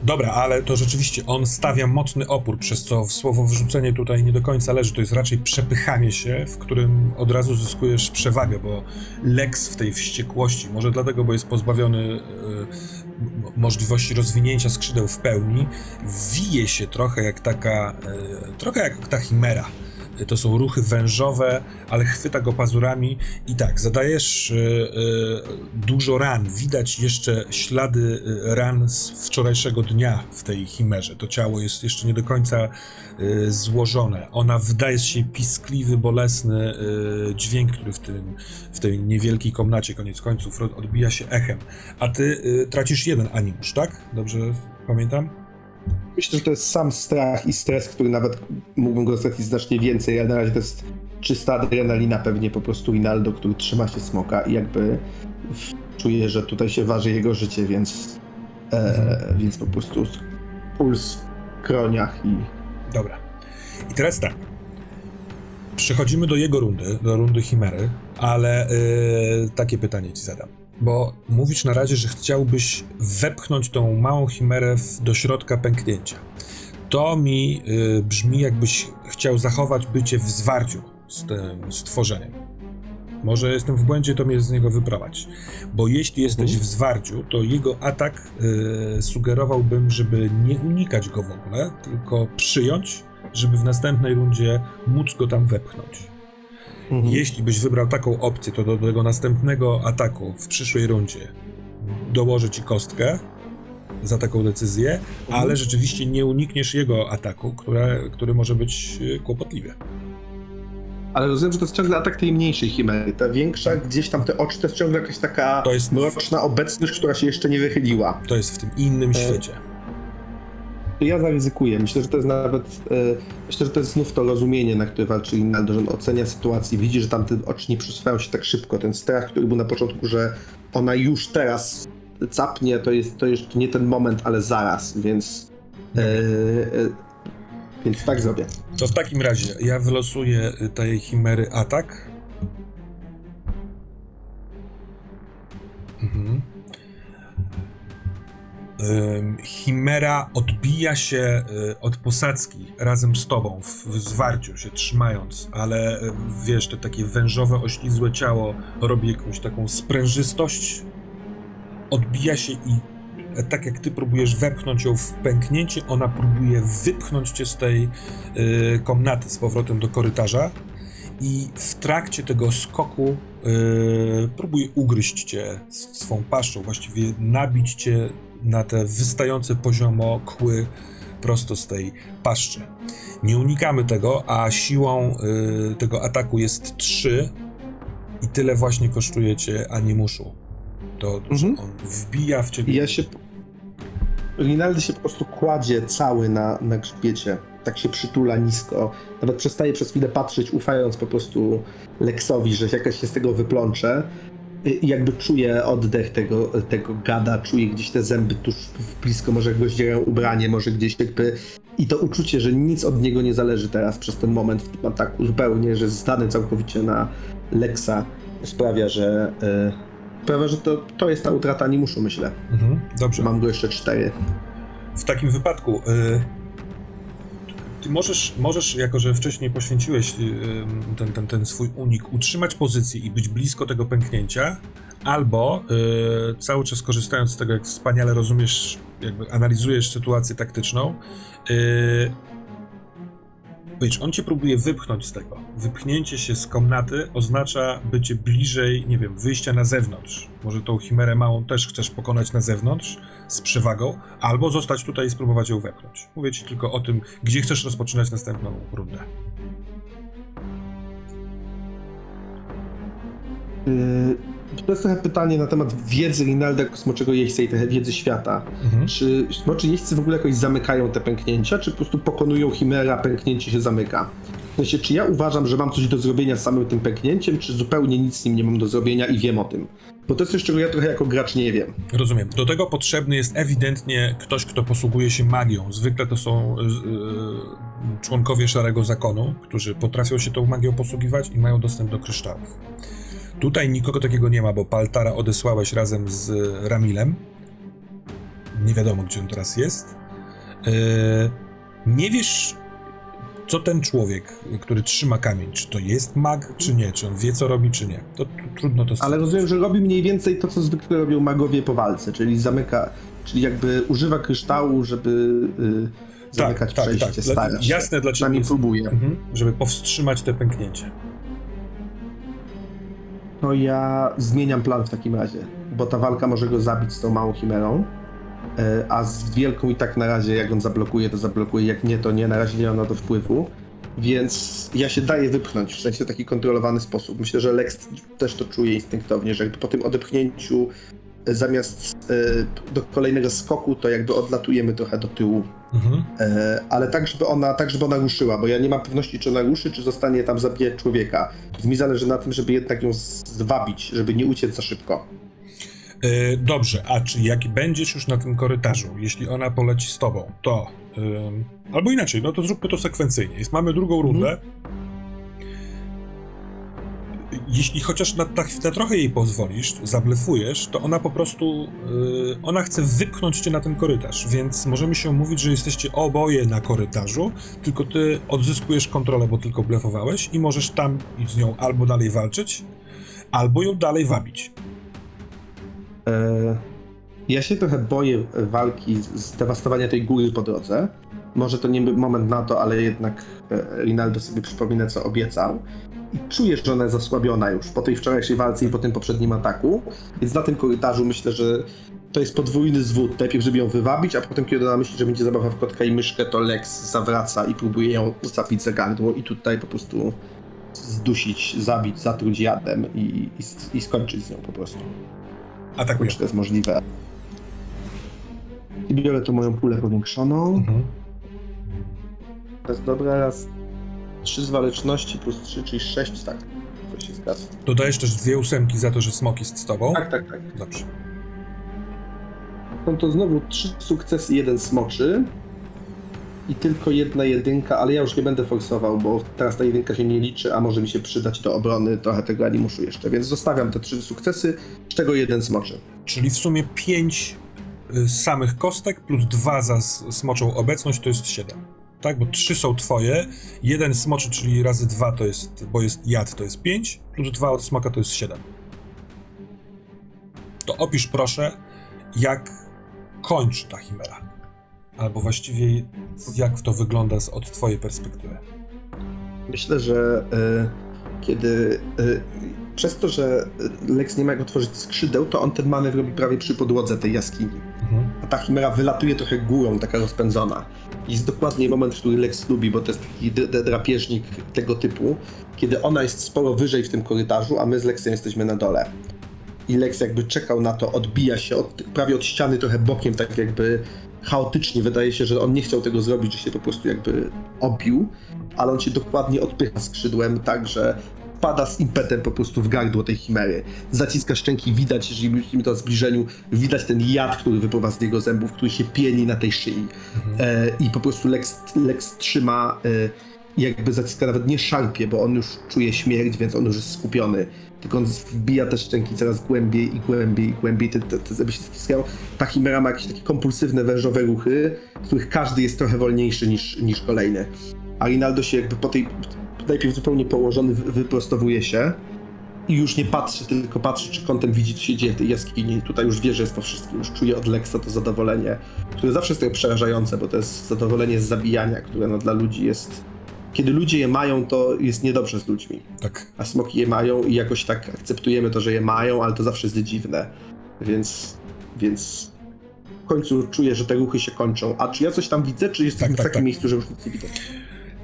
Dobra, ale to rzeczywiście on stawia mocny opór, przez co słowo wrzucenie tutaj nie do końca leży. To jest raczej przepychanie się, w którym od razu zyskujesz przewagę, bo Lex w tej wściekłości, może dlatego, bo jest pozbawiony e, możliwości rozwinięcia skrzydeł w pełni, wije się trochę jak taka, e, trochę jak ta chimera. To są ruchy wężowe, ale chwyta go pazurami i tak, zadajesz e, e, dużo ran. Widać jeszcze ślady e, ran z wczorajszego dnia w tej chimerze. To ciało jest jeszcze nie do końca złożone. Ona wydaje się piskliwy, bolesny dźwięk, który w, tym, w tej niewielkiej komnacie koniec końców odbija się echem. A ty tracisz jeden animusz, tak? Dobrze pamiętam? Myślę, że to jest sam strach i stres, który nawet mógłbym go stracić znacznie więcej, ale na razie to jest czysta adrenalina pewnie po prostu Rinaldo, który trzyma się smoka i jakby czuje, że tutaj się waży jego życie, więc E, więc po prostu puls w kroniach i Dobra. I teraz tak. Przechodzimy do jego rundy, do rundy Chimery, ale yy, takie pytanie ci zadam. Bo mówisz na razie, że chciałbyś wepchnąć tą małą Chimerę w, do środka pęknięcia. To mi yy, brzmi, jakbyś chciał zachować bycie w zwarciu z tym stworzeniem. Może jestem w błędzie, to mnie z niego wyprowadź. Bo jeśli jesteś w zwarciu, to jego atak yy, sugerowałbym, żeby nie unikać go w ogóle, tylko przyjąć, żeby w następnej rundzie móc go tam wepchnąć. Mhm. Jeśli byś wybrał taką opcję, to do tego następnego ataku w przyszłej rundzie dołożę ci kostkę za taką decyzję, ale rzeczywiście nie unikniesz jego ataku, które, który może być yy, kłopotliwy. Ale rozumiem, że to jest ciągle atak tej mniejszej chimery. Ta większa, gdzieś tam te oczy, to jest ciągle jakaś taka To jest- mroczna obecność, która się jeszcze nie wychyliła. To jest w tym innym świecie. Ja zaryzykuję. Myślę, że to jest nawet. E, myślę, że to jest znów to rozumienie, na które walczy Rinaldo, że on ocenia sytuację, widzi, że tamte oczy nie przesuwają się tak szybko. Ten strach, który był na początku, że ona już teraz capnie, to jest to jeszcze nie ten moment, ale zaraz, więc. E, e, więc tak zrobię. To w takim razie ja wylosuję tej chimery atak. Mhm. Chimera odbija się y, od posadzki razem z tobą, w, w zwarciu się trzymając, ale wiesz, te takie wężowe, oślizłe ciało robi jakąś taką sprężystość, odbija się i e, tak jak ty próbujesz wepchnąć ją w pęknięcie, ona próbuje wypchnąć cię z tej y, komnaty z powrotem do korytarza i w trakcie tego skoku y, próbuje ugryźć cię swą paszczą, właściwie nabić cię na te wystające poziomo kły prosto z tej paszczy. Nie unikamy tego, a siłą y, tego ataku jest 3 i tyle właśnie kosztuje cię animuszu. To, że Mhm. on wbija w ciebie ja się. Rinaldi się po prostu kładzie cały na, na grzbiecie. Tak się przytula nisko. Nawet przestaje przez chwilę patrzeć, ufając po prostu Lexowi, że jakaś się z tego wyplącze. I jakby czuje oddech tego, tego gada, czuje gdzieś te zęby tuż blisko, może jak rozdzierają ubranie, może gdzieś jakby. I to uczucie, że nic od niego nie zależy teraz przez ten moment w tym ataku, zupełnie, że jest zdany całkowicie na Lexa, sprawia, że. y, sprawia, że to, to jest ta utrata animuszu, myślę. Mhm, dobrze. Mam go jeszcze cztery. W takim wypadku, y, ty możesz, możesz, jako że wcześniej poświęciłeś y, y, ten, ten, ten swój unik, utrzymać pozycję i być blisko tego pęknięcia, albo y, cały czas korzystając z tego, jak wspaniale rozumiesz, jakby analizujesz sytuację taktyczną, y, Wiesz, on cię próbuje wypchnąć z tego. Wypchnięcie się z komnaty oznacza bycie bliżej, nie wiem, wyjścia na zewnątrz. Może tą chimerę małą też chcesz pokonać na zewnątrz z przewagą, albo zostać tutaj i spróbować ją wepchnąć. Mówię ci tylko o tym, gdzie chcesz rozpoczynać następną rundę. Yy, to jest trochę pytanie na temat wiedzy Rinalda jako smoczego jeźdźca i trochę wiedzy świata. Mhm. Czy jeźdźcy w ogóle jakoś zamykają te pęknięcia, czy po prostu pokonują chimera, a pęknięcie się zamyka? W sensie, czy ja uważam, że mam coś do zrobienia z samym tym pęknięciem, czy zupełnie nic z nim nie mam do zrobienia i wiem o tym? Bo to jest coś, czego ja trochę jako gracz nie wiem. Rozumiem. Do tego potrzebny jest ewidentnie ktoś, kto posługuje się magią. Zwykle to są y, y, członkowie Szarego Zakonu, którzy potrafią się tą magią posługiwać i mają dostęp do kryształów. Tutaj nikogo takiego nie ma, bo Paltara odesłałeś razem z Ramilem. Nie wiadomo, gdzie on teraz jest. Y, nie wiesz, co ten człowiek, który trzyma kamień, czy to jest mag, czy nie, czy on wie, co robi, czy nie. To tr- trudno to Ale stwierdzić. rozumiem, że robi mniej więcej to, co zwykle robią magowie po walce, czyli zamyka, czyli jakby używa kryształu, żeby yy, zamykać tak, przejście, tak. Dla- stara się. jasne dla ciebie próbuje. Mhm, żeby powstrzymać te pęknięcie. To ja zmieniam plan w takim razie, bo ta walka może go zabić z tą małą chimerą, a z wielką i tak na razie, jak on zablokuje, to zablokuje, jak nie, to nie, na razie nie mam na to wpływu, więc ja się daję wypchnąć, w sensie taki kontrolowany sposób. Myślę, że Lex też to czuje instynktownie, że jakby po tym odepchnięciu e, zamiast e, do kolejnego skoku, to jakby odlatujemy trochę do tyłu Mhm. E, ale tak żeby, ona, tak, żeby ona ruszyła, bo ja nie mam pewności, czy ona ruszy, czy zostanie tam zabijać człowieka. Więc mi zależy na tym, żeby jednak ją zwabić, żeby nie uciec za szybko. E, dobrze, a czy jak będziesz już na tym korytarzu, jeśli ona poleci z tobą, to. ym, albo inaczej, no to zróbmy to sekwencyjnie. Jest, mamy drugą rundę. Jeśli chociaż na, na, na trochę jej pozwolisz, zablefujesz, to ona po prostu. Yy, ona chce wypchnąć cię na ten korytarz, więc możemy się umówić, że jesteście oboje na korytarzu, tylko ty odzyskujesz kontrolę, bo tylko blefowałeś i możesz tam z nią albo dalej walczyć, albo ją dalej wabić. E, ja się trochę boję walki, zdewastowania tej góry po drodze. Może to nie był moment na to, ale jednak e, Rinaldo sobie przypomina, co obiecał. I czuję, że ona jest zasłabiona już po tej wczorajszej walce i po tym poprzednim ataku. Więc na tym korytarzu myślę, że to jest podwójny zwód. Najpierw, żeby ją wywabić, a potem, kiedy ona myśli, że będzie zabawa w kotka i myszkę, to Lex zawraca i próbuje ją zapić za gardło i tutaj po prostu zdusić, zabić, zatruć jadem i, i, i skończyć z nią po prostu. Atakuję. Czy to jest możliwe? I biorę tu moją pulę powiększoną. Mhm. To jest dobra, raz. 3 z waleczności plus 3, czyli 6, tak. To się zgadza. Dodajesz też dwie ósemki za to, że smok jest z tobą. Tak, tak, tak. Dobrze. No to znowu 3 sukcesy, jeden smoczy. I tylko jedna jedynka, ale ja już nie będę forsował, bo teraz ta jedynka się nie liczy, a może mi się przydać do obrony trochę tego animuszu jeszcze. Więc zostawiam te trzy sukcesy, z czego jeden smoczy. Czyli w sumie pięć y, samych kostek plus dwa za smoczą obecność to jest siedem. Tak, bo trzy są twoje, jeden smoczy, czyli razy dwa to jest, bo jest jad, to jest pięć, plus dwa od smoka to jest siedem. To opisz proszę, jak kończy ta chimera. Albo właściwie jak to wygląda z, od twojej perspektywy. Myślę, że e, kiedy e, przez to, że Lex nie ma jak otworzyć skrzydeł, to on ten manewr robi prawie przy podłodze tej jaskini. Mhm. A ta chimera wylatuje trochę górą, taka rozpędzona. I jest dokładnie moment, który Lex lubi, bo to jest taki drapieżnik tego typu, kiedy ona jest sporo wyżej w tym korytarzu, a my z Lexem jesteśmy na dole. I Lex jakby czekał na to, odbija się od, prawie od ściany trochę bokiem, tak jakby chaotycznie. Wydaje się, że on nie chciał tego zrobić, że się po prostu jakby obił, ale on się dokładnie odpycha skrzydłem, tak że pada z impetem po prostu w gardło tej chimery. Zaciska szczęki, widać, jeżeli myślimy to o zbliżeniu, widać ten jad, który wypływa z jego zębów, który się pieni na tej szyi. E, I po prostu Lex, Lex trzyma, e, jakby zaciska, nawet nie szarpie, bo on już czuje śmierć, więc on już jest skupiony. Tylko on wbija te szczęki coraz głębiej i głębiej i głębiej, te, te, te zęby się ściskają. Ta chimera ma jakieś takie kompulsywne, wężowe ruchy, z których każdy jest trochę wolniejszy niż, niż kolejny. A Rinaldo się jakby po tej, najpierw zupełnie położony, wy- wyprostowuje się i już nie patrzy, tylko patrzy, czy kątem widzi, co się dzieje w tej jaskini. Tutaj już wie, że jest po wszystkim, już czuje od Lexa to zadowolenie, które zawsze jest trochę przerażające, bo to jest zadowolenie z zabijania, które no, dla ludzi jest... Kiedy ludzie je mają, to jest niedobrze z ludźmi. Tak. A smoki je mają i jakoś tak akceptujemy to, że je mają, ale to zawsze jest dziwne. Więc... więc... W końcu czuję, że te ruchy się kończą. A czy ja coś tam widzę, czy jesteśmy Tak, tak, w takim tak. miejscu, że już nic nie widać?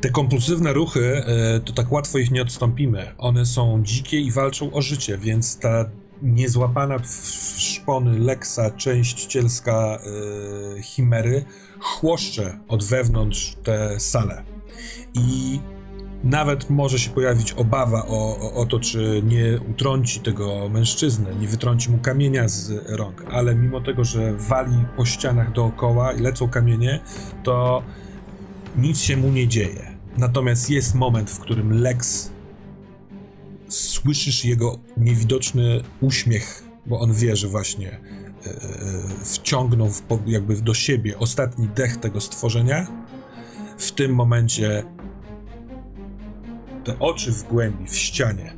Te kompulsywne ruchy, e, to tak łatwo ich nie odstąpimy. One są dzikie i walczą o życie, więc ta niezłapana w szpony Leksa część cielska e, chimery chłoszcze od wewnątrz tę salę. I nawet może się pojawić obawa o, o, o to, czy nie utrąci tego mężczyznę, nie wytrąci mu kamienia z rąk, ale mimo tego, że wali po ścianach dookoła i lecą kamienie, to nic się mu nie dzieje. Natomiast jest moment, w którym Lex słyszysz jego niewidoczny uśmiech, bo on wie, że właśnie e, wciągnął w, jakby do siebie ostatni dech tego stworzenia. W tym momencie te oczy w głębi, w ścianie,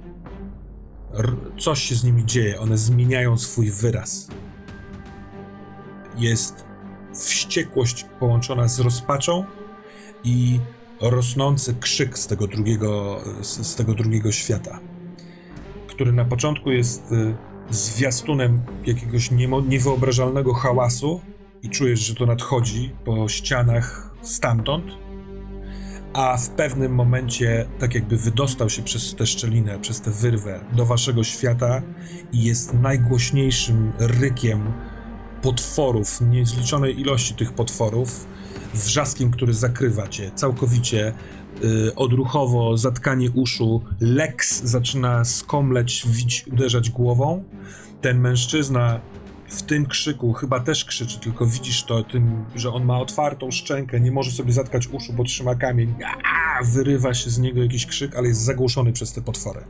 coś się z nimi dzieje, one zmieniają swój wyraz. Jest wściekłość połączona z rozpaczą i rosnący krzyk z tego drugiego, z, z tego drugiego świata, który na początku jest y, zwiastunem jakiegoś niewyobrażalnego hałasu i czujesz, że to nadchodzi po ścianach stamtąd, a w pewnym momencie tak jakby wydostał się przez tę szczelinę, przez tę wyrwę do waszego świata i jest najgłośniejszym rykiem potworów, niezliczonej ilości tych potworów, wrzaskiem, który zakrywa cię całkowicie, y, odruchowo zatkanie uszu, Lex zaczyna skomleć, wić, uderzać głową. Ten mężczyzna w tym krzyku chyba też krzyczy, tylko widzisz to tym, że on ma otwartą szczękę, nie może sobie zatkać uszu, bo trzyma kamień. Aaaa! Wyrywa się z niego jakiś krzyk, ale jest zagłuszony przez te potwory.